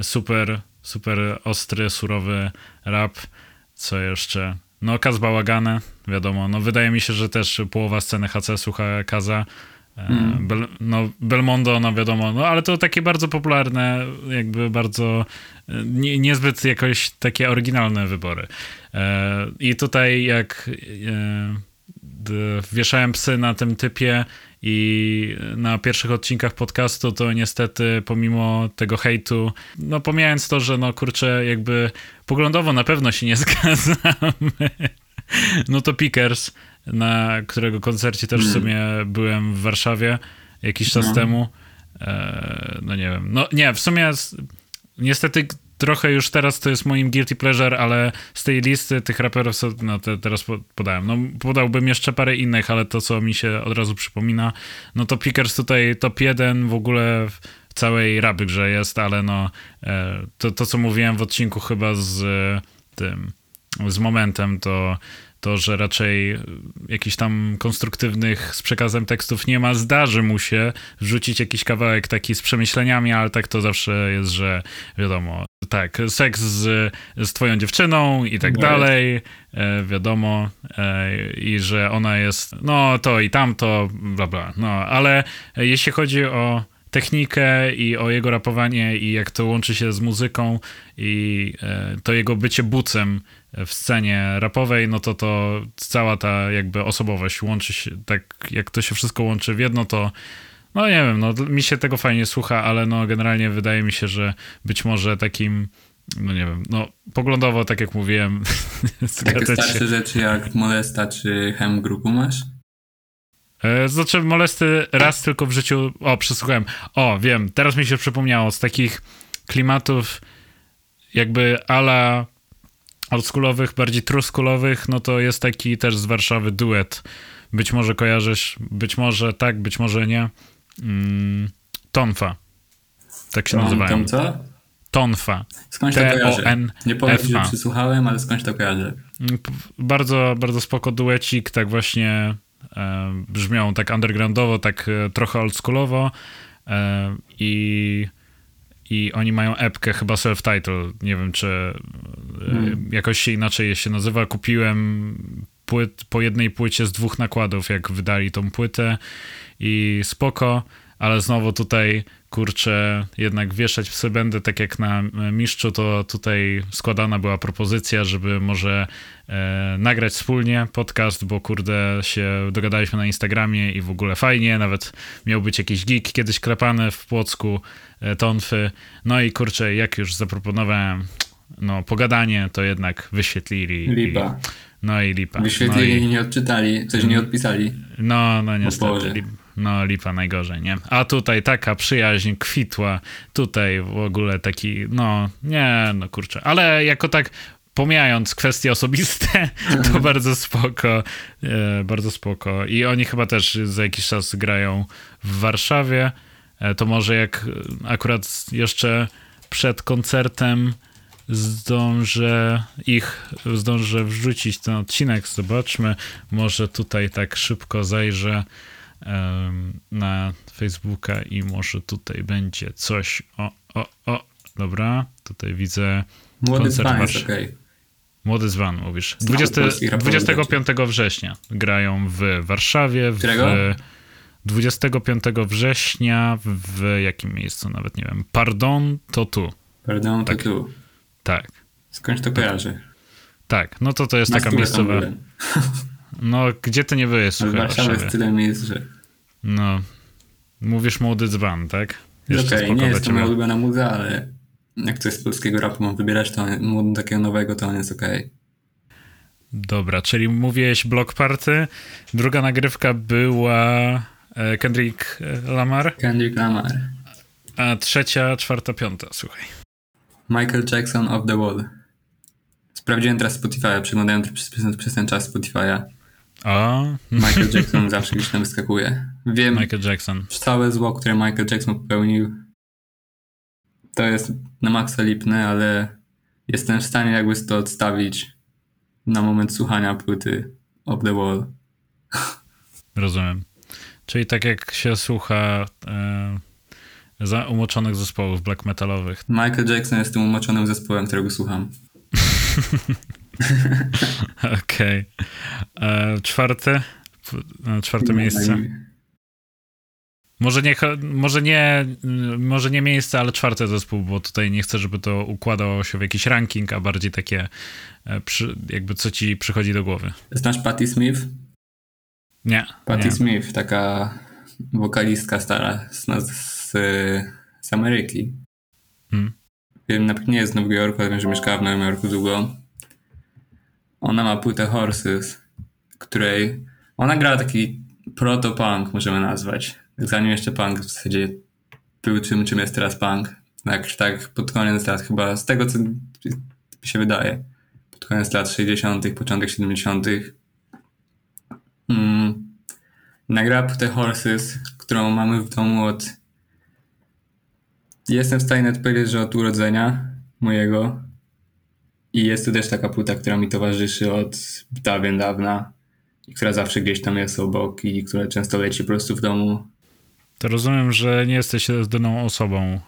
super, super ostry, surowy rap, co jeszcze? No Kaz Bałagane, wiadomo, no wydaje mi się, że też połowa sceny HC słucha Kaza. E, Mm. Bel, no Belmondo, no wiadomo, no ale to takie bardzo popularne, jakby bardzo e, nie, niezbyt jakoś takie oryginalne wybory. E, I tutaj jak e, wieszałem psy na tym typie i na pierwszych odcinkach podcastu to niestety pomimo tego hejtu, no pomijając to, że no kurczę jakby poglądowo na pewno się nie zgadzamy, no to Pickers, na którego koncercie też w sumie byłem w Warszawie jakiś czas No. temu, e, no nie wiem, no nie, w sumie niestety trochę już teraz to jest moim guilty pleasure, ale z tej listy tych raperów, co no, te, teraz po- podałem, no podałbym jeszcze parę innych, ale to, co mi się od razu przypomina, no to Pickers tutaj top 1 w ogóle w całej rap grze jest, ale no e, to, to, co mówiłem w odcinku chyba z e, tym, z momentem, to to, że raczej jakichś tam konstruktywnych z przekazem tekstów nie ma, zdarzy mu się wrzucić jakiś kawałek taki z przemyśleniami, ale tak to zawsze jest, że wiadomo, tak, seks z, z twoją dziewczyną i tak No. dalej, e, wiadomo, e, i że ona jest, no to i tamto, bla bla, no, ale jeśli chodzi o technikę i o jego rapowanie i jak to łączy się z muzyką i e, to jego bycie bucem w scenie rapowej, no to to cała ta jakby osobowość łączy się, tak jak to się wszystko łączy w jedno, to no nie wiem, no mi się tego fajnie słucha, ale no generalnie wydaje mi się, że być może takim no nie wiem, no poglądowo, tak jak mówiłem, Takie starsze rzeczy jak Molesta czy Hem Grupu masz? E, Znaczy, molesty raz tylko w życiu. O, przesłuchałem. O, wiem, teraz mi się przypomniało z takich klimatów, jakby ala oldschoolowych, bardziej truskulowych, no to jest taki też z Warszawy duet. Być może kojarzysz, być może tak, być może nie. Mm, Tonfa. Tak się Tam, nazywają. tam co? Tonfa. Skądś to kojarzę? T-O-N. Nie powiem że przysłuchałem, ale skądś to kojarzę. Mm, Bardzo, bardzo spoko duecik, tak właśnie e, brzmią tak undergroundowo, tak e, trochę oldschoolowo e, i, i oni mają epkę, chyba self-title, nie wiem czy e, Hmm. jakoś się inaczej się nazywa, kupiłem płyt, po jednej płycie z dwóch nakładów, jak wydali tą płytę i spoko, ale znowu tutaj kurczę, jednak wieszać psy będę, tak jak na e, mistrzu, to tutaj składana była propozycja, żeby może e, nagrać wspólnie podcast, bo kurde się dogadaliśmy na Instagramie i w ogóle fajnie, nawet miał być jakiś geek kiedyś klepany w Płocku, e, tonfy, no i kurczę, jak już zaproponowałem no pogadanie, to jednak wyświetlili. i- Lipa. No i lipa. Wyświetlili no i nie odczytali, coś nie odpisali. no, no niestety. Lip, no lipa najgorzej, nie? A tutaj taka przyjaźń kwitła, tutaj w ogóle taki, no nie, no kurczę. Ale jako tak pomijając kwestie osobiste, to bardzo spoko, e, bardzo spoko. I oni chyba też za jakiś czas grają w Warszawie. E, to może jak akurat jeszcze przed koncertem zdążę ich, zdążę wrzucić ten odcinek, zobaczmy. Może tutaj tak szybko zajrzę em, na Facebooka i może tutaj będzie coś. O, o, o. dobra. Tutaj widzę Młody Koncert jest Warsz- okej. Młody Zwan, mówisz. Znowu 20, polski rapowy 25 września grają w Warszawie. W, Którego? 25 września w jakim miejscu, nawet nie wiem. Pardon, to tu. Pardon, to Tak. tu. Tak, Skądś to kojarzy? tak. No to to jest Na taka miejscowa... No, gdzie ty nie byłeś, słuchaj, Warszawa jest tyle miejsc, że... No, mówisz Młody Dzwan, tak? Okej, Jeszcze spoko nie jest to moja ulubiona muza, ale jak coś z polskiego rapu mam wybierać, to on- takiego nowego, to on jest okej. Dobra, czyli mówiłeś Block Party. Druga nagrywka była e, Kendrick e, Lamar, Kendrick Lamar. a trzecia, czwarta, piąta, słuchaj. Michael Jackson of the Wall. Sprawdziłem teraz Spotify'a, przeglądałem przez, przez, przez ten czas Spotify'a. O, Michael Jackson zawsze gdzieś tam wyskakuje. Wiem, Michael Jackson. całe zło, które Michael Jackson popełnił, to jest na maksa lipne, ale jestem w stanie jakby to odstawić na moment słuchania płyty Of the Wall. Rozumiem. Czyli tak jak się słucha e, za umoczonych zespołów black metalowych. Michael Jackson jest tym umoczonym zespołem, którego słucham. Okej. E, Czwarte? E, Czwarte miejsce. Może nie, może, nie, mm, może nie miejsce, ale czwarty zespół, bo tutaj nie chcę, żeby to układało się w jakiś ranking, a bardziej takie e, przy, jakby co ci przychodzi do głowy. Znasz Patti Smith? Nie. Patti nie. Smith, taka wokalistka stara z, z, z Ameryki. Hmm. Nie jest z Nowego Jorku, ale wiem, że mieszkała w Nowym Jorku długo. Ona ma płytę Horses, której ona grała taki proto-punk, możemy nazwać. Zanim jeszcze punk w zasadzie był czym, czym jest teraz punk. Tak, tak pod koniec lat chyba, z tego co mi się wydaje, pod koniec lat 60., początek 70. Mm. Nagrała płytę Horses, którą mamy w domu od Jestem w stanie nawet powiedzieć, że od urodzenia mojego. I jest to też taka płyta, która mi towarzyszy od dawien dawna. I która zawsze gdzieś tam jest obok i która często leci po prostu w domu. To rozumiem, że nie jesteś jedyną osobą e,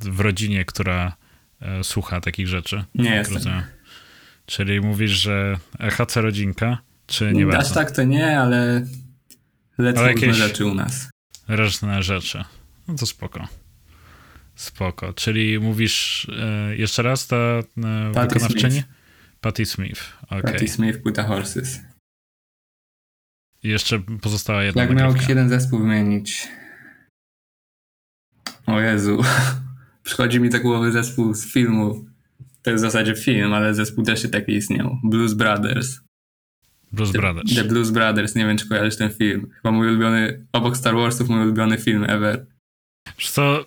w rodzinie, która e, słucha takich rzeczy. Nie Tak jestem. rozumiem. Czyli mówisz, że HC rodzinka, czy nie Aż bardzo? tak to nie, ale lecą Ale różne rzeczy u nas. Różne rzeczy. No to spoko. Spoko. Czyli mówisz e, jeszcze raz ta e, Patti wykonawczyni? Smith. Patti Smith. Okej. Patti Smith, płyta Horses. I jeszcze pozostała jedna Jak miał nagrywka. jeden zespół wymienić. O Jezu. Przychodzi mi do głowy zespół z filmu. To jest w zasadzie film, ale zespół też się taki istniał. Blues Brothers. Blues Brothers. The Blues Brothers, nie wiem czy kojarzysz ten film. Chyba mój ulubiony, obok Star Warsów mój ulubiony film ever. Wiesz co,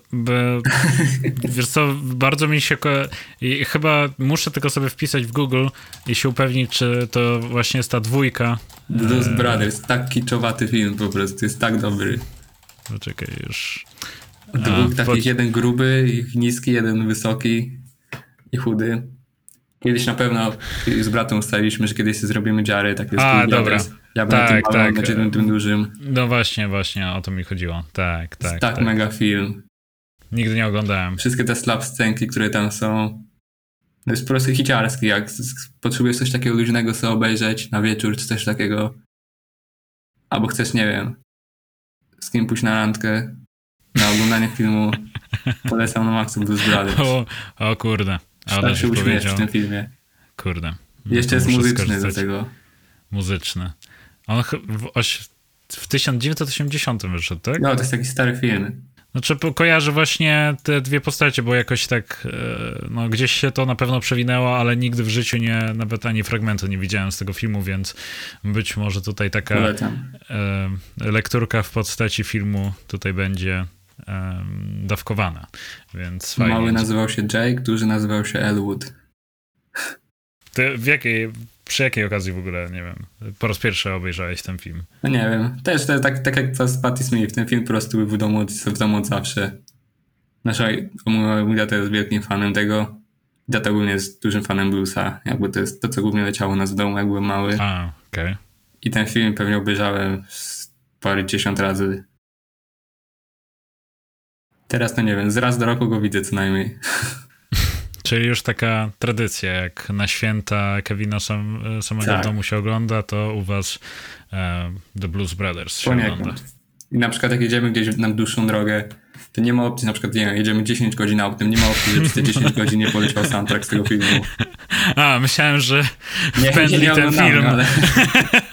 wiesz co, bardzo mi się... Chyba muszę tylko sobie wpisać w Google i się upewnić, czy to właśnie jest ta dwójka. Blues Eee. Brothers, tak kiczowaty film po prostu, jest tak dobry. Poczekaj już. Dwóch takich, pod- jeden gruby, niski, jeden wysoki i chudy. Kiedyś na pewno z bratem ustaliliśmy, że kiedyś zrobimy dziary, takie A, Blues dobra. Brothers. Ja Tak, tym małym, tak. będzie tym, tym dużym. No właśnie, właśnie, o to mi chodziło. Tak, tak, Tak, tak. mega film. Nigdy nie oglądałem. Wszystkie te slap scenki, które tam są. To jest po prostu hiciarski. Jak potrzebujesz coś takiego luźnego sobie obejrzeć na wieczór, czy coś takiego. Albo chcesz, nie wiem, z kim pójść na randkę, na oglądanie filmu, polecam na maksu Blues Brothers. O, o kurde. Ale tak się powiedział. w tym filmie. Kurde. No Jeszcze jest muzyczny do tego. Muzyczny. On w, oś, w 1980 wyszedł, tak? No, to jest taki stary film. Znaczy po- kojarzę właśnie te dwie postacie, bo jakoś tak, e, no gdzieś się to na pewno przewinęło, ale nigdy w życiu nie, nawet ani fragmentu nie widziałem z tego filmu, więc być może tutaj taka e, lekturka w postaci filmu tutaj będzie e, dawkowana, więc fajnie. Mały nazywał się Jake, duży nazywał się Elwood. Ty w jakiej, przy jakiej okazji w ogóle, nie wiem, po raz pierwszy obejrzałeś ten film? No nie wiem. Też to tak, tak jak to z Patti Smith. Ten film po prostu był w domu, od- w domu od zawsze. Nasza mój, tata jest wielkim fanem tego. Tata ogólnie jest dużym fanem bluesa. Jakby to jest to, co głównie leciało nas w domu, jak byłem mały. A, okej. I ten film pewnie obejrzałem parę dziesiąt razy. Teraz to nie wiem, z raz do roku go widzę co najmniej. Czyli już taka tradycja, jak na święta Kevina sam, samego tak. w domu się ogląda, to u was e, The Blues Brothers się Poniekąd. ogląda. I na przykład jak jedziemy gdzieś na dłuższą drogę, to nie ma opcji, na przykład nie jedziemy 10 godzin autem, nie ma opcji, że przez te 10 godzin nie poleciał soundtrack z tego filmu. A, myślałem, że nie, nie ten film. Ale...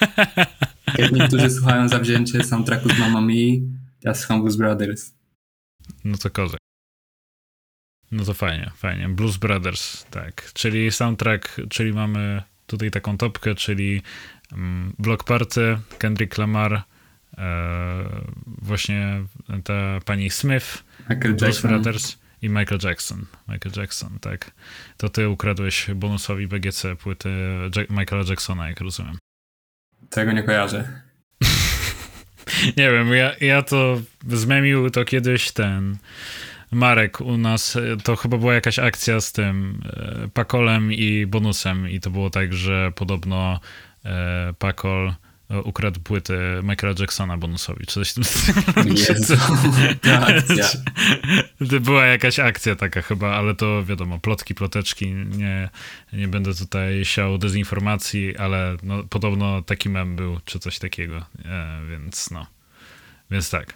jak niektórzy słuchają zawzięcie soundtracku z Mamma Mia, ja słucham Blues Brothers. No to kozak. No to fajnie, fajnie. Blues Brothers, tak. Czyli soundtrack, czyli mamy tutaj taką topkę, czyli um, Block Party, Kendrick Lamar, e, właśnie ta pani Smith, Michael Blues Jackson. Brothers i Michael Jackson. Michael Jackson, tak. To ty ukradłeś bonusowi BGC płyty Jack Michaela Jacksona, jak rozumiem. Tego nie kojarzę. nie wiem, ja, ja to zmienił to kiedyś ten Marek u nas, to chyba była jakaś akcja z tym e, Pakolem i bonusem i to było tak, że podobno e, Pakol ukradł płytę Michaela Jacksona bonusowi, czy coś w tym stylu. To była jakaś akcja taka chyba, ale to wiadomo, plotki, ploteczki, nie, nie będę tutaj siał dezinformacji, ale no, podobno taki mem był, czy coś takiego, e, więc no, więc tak.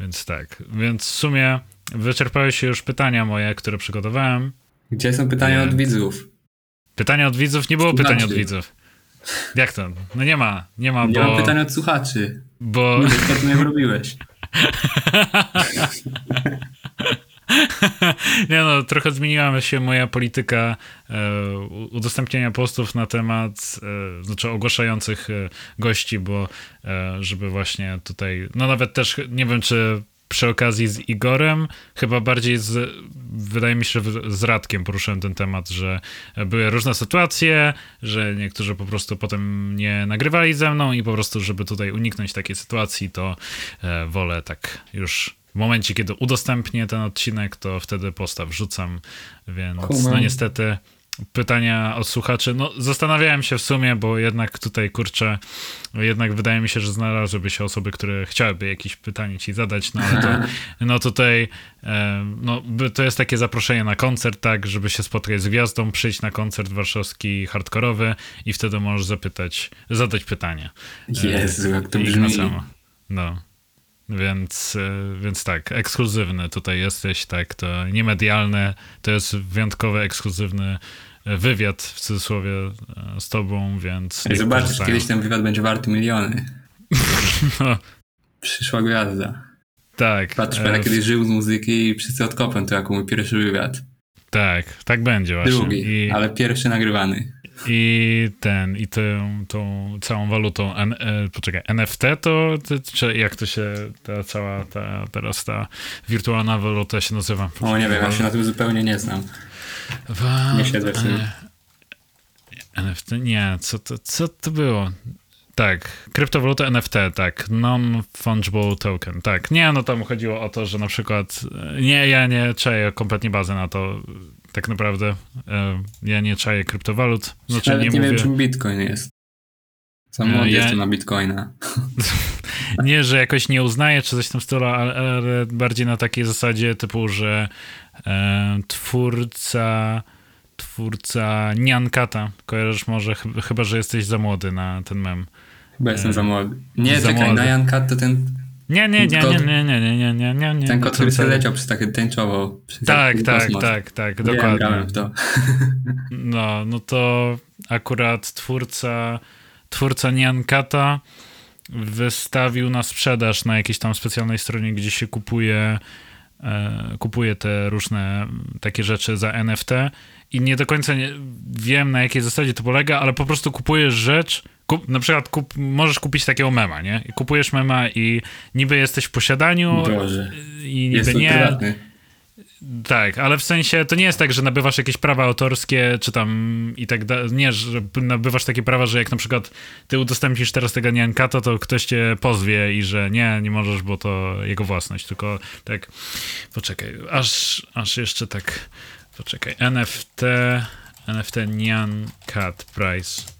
Więc tak, więc w sumie wyczerpały się już pytania moje, które przygotowałem. Gdzie są pytania od widzów? Pytania od widzów? Nie było pytań od widzów. Jak to? No nie ma, nie ma, nie bo... Nie mam pytań od słuchaczy. Bo... Nie wiesz, co nie robiłeś. Nie no, trochę zmieniła się moja polityka e, udostępniania postów na temat, e, znaczy ogłaszających e, gości, bo e, żeby właśnie tutaj, no nawet też, nie wiem czy przy okazji z Igorem, chyba bardziej z, wydaje mi się, że z Radkiem poruszyłem ten temat, że były różne sytuacje, że niektórzy po prostu potem nie nagrywali ze mną i po prostu, żeby tutaj uniknąć takiej sytuacji, to e, wolę tak już w momencie, kiedy udostępnię ten odcinek, to wtedy postaw wrzucam, więc no niestety pytania od słuchaczy. No, zastanawiałem się w sumie, bo jednak tutaj kurczę, jednak wydaje mi się, że znalazłyby się osoby, które chciałyby jakieś pytanie ci zadać, no ale to, no tutaj, no to jest takie zaproszenie na koncert, tak, żeby się spotkać z gwiazdą, przyjść na koncert warszawski hardkorowy i wtedy możesz zapytać, zadać pytanie. Jezu, jak to brzmi. No. Więc, e, więc tak, ekskluzywny tutaj jesteś, tak, to niemedialne, to jest wyjątkowy, ekskluzywny wywiad w cudzysłowie e, z tobą, więc... Ej, zobaczysz, kiedyś ten wywiad będzie warty miliony. no. Przyszła gwiazda. Tak. Patrz, e, w... kiedyś żył z muzyki i wszyscy odkopem to jako mój pierwszy wywiad. Tak, tak będzie właśnie. Drugi, I... ale pierwszy nagrywany. I ten, i tą, tą całą walutą, N, e, poczekaj, NFT to, czy jak to się, ta cała, ta, teraz ta wirtualna waluta się nazywa? Poczekaj, o nie wiem, ja się na tym zupełnie nie znam. nie siedzę w tym. NFT, nie, co to, co to było? Tak, kryptowaluta NFT, tak, non-fungible token, tak. Nie, no tam chodziło o to, że na przykład, nie, ja nie czaję kompletnie bazę na to, tak naprawdę. E, ja nie czaję kryptowalut. Znaczy, nie, nie mówię... wiem, czym bitcoin jest. Sam e, ja... jestem na bitcoina. nie, że jakoś nie uznaję, czy coś w tym stylu, ale, bardziej na takiej zasadzie typu, że e, twórca twórca Niankata, kojarzysz może, chyba, że jesteś za młody na ten mem. Chyba jestem za młody. Nie, za czekaj, młody. Nyan to ten nie, nie, nie, nie, nie, nie, nie, nie, nie, nie. Ten kot, który sobie leciał przez takie tęczowo. Przez tak, tak, kosmos. tak, tak, dokładnie. Grałem w to. No, no to akurat twórca, twórca Niankata wystawił na sprzedaż na jakiejś tam specjalnej stronie, gdzie się kupuje e, kupuje te różne takie rzeczy za NFT i nie do końca nie, wiem na jakiej zasadzie to polega, ale po prostu kupujesz rzecz, kup, na przykład kup, możesz kupić takiego mema, nie? I kupujesz mema i niby jesteś w posiadaniu Boże. i niby jest nie. Prywatny. Tak, ale w sensie to nie jest tak, że nabywasz jakieś prawa autorskie, czy tam i tak dalej. Nie, że nabywasz takie prawa, że jak na przykład ty udostępnisz teraz tego Niankata, to ktoś cię pozwie i że nie, nie możesz, bo to jego własność. Tylko tak, poczekaj, aż, aż jeszcze tak, poczekaj. NFT, NFT Nyan Cat Price.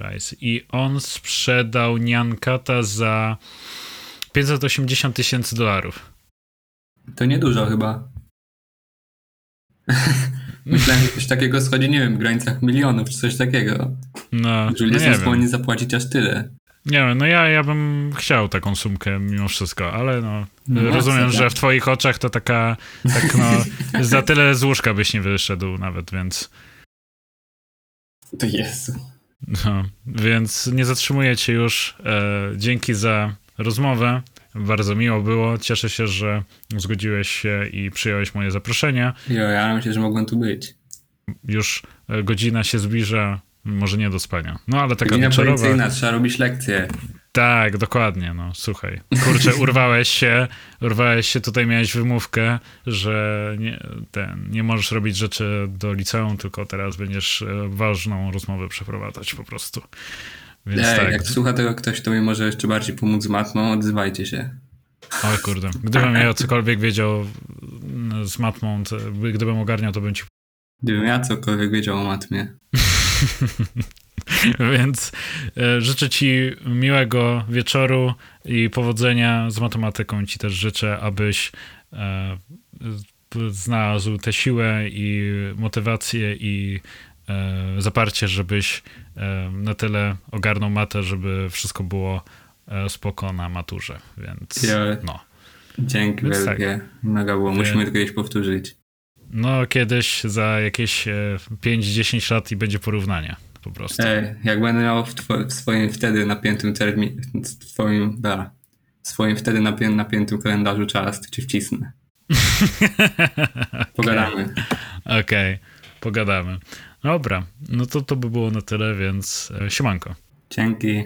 Price. I on sprzedał Nyankata za 580 tysięcy dolarów. To niedużo chyba. Myślałem, że coś takiego schodzi, nie wiem, w granicach milionów czy coś takiego. No, Że ludzie no nie są skłonni zapłacić aż tyle. Nie wiem, no ja, ja bym chciał taką sumkę mimo wszystko, ale no, No, rozumiem, co że tak. w twoich oczach to taka, tak no, za tyle z łóżka byś nie wyszedł nawet, więc, To Jezu. No, więc nie zatrzymuję cię już. E, dzięki za rozmowę. Bardzo miło było. Cieszę się, że zgodziłeś się i przyjąłeś moje zaproszenie. Jo, ja myślę, że mogłem tu być. Już e, godzina się zbliża, może nie do spania. No ale taka Godzina wieczorowa. policyjna, trzeba robić lekcje. Tak, dokładnie, no słuchaj. Kurczę, urwałeś się, urwałeś się, tutaj miałeś wymówkę, że nie, ten, nie możesz robić rzeczy do liceum, tylko teraz będziesz e, ważną rozmowę przeprowadzać po prostu. Więc Ej, tak, jak słucha tego ktoś, kto mi może jeszcze bardziej pomóc z matmą, odzywajcie się. oj kurde, gdybym ja cokolwiek wiedział mm, z matmą, to, gdybym ogarniał, to bym ci Gdybym ja cokolwiek wiedział o matmie. Więc e, życzę Ci miłego wieczoru i powodzenia z matematyką. Ci też życzę, abyś e, znalazł tę siłę i motywację i e, zaparcie, żebyś na tyle ogarnął matę, żeby wszystko było spoko na maturze. Więc no. Dzięki Więc wielkie. Mega było. Musimy to kiedyś powtórzyć. No, kiedyś za jakieś e, 5-10 lat i będzie porównanie po prostu. Ej, jak będę miał w, w swoim wtedy napiętym terminie, w swoim, da, w swoim wtedy napię, napiętym kalendarzu czas, to ci wcisnę. Pogadamy. Okej, pogadamy. Dobra, no to to by było na tyle, więc e, siemanko. Dzięki.